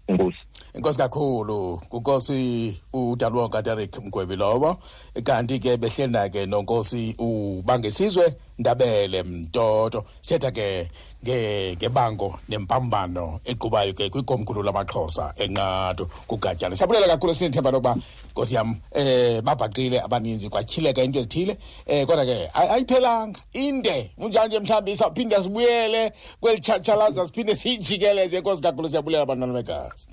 Enkosi.
Inkosi kakhulu. Kunkosi udalwonga derek mgwebi lowo kanti ke behleli ke nonkosi ubangesizwe. Ndabele mtoto. Sithetha ke ngebango nempambano equbayo ke kwikomkhulu lamaxhosa enqado kugatyana. Siyabulela kakhulu sinethemba lokuba nkosi yam eh babhaqile abaninzi kwatyhileka into ezithile. Eh kodwa ke ayiphelanga. Inde unjanje mhlawumbi sawuphinde sibuyele kweli tshatshalaza siphinde siyijikeleze. Nkosi kakhulu siyabulela abantwana begazi.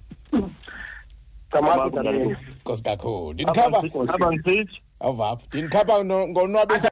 Nkosi kakhulu ndinikhapha
abangisithi
awuvapha. Ndinikhapha ngonwabisa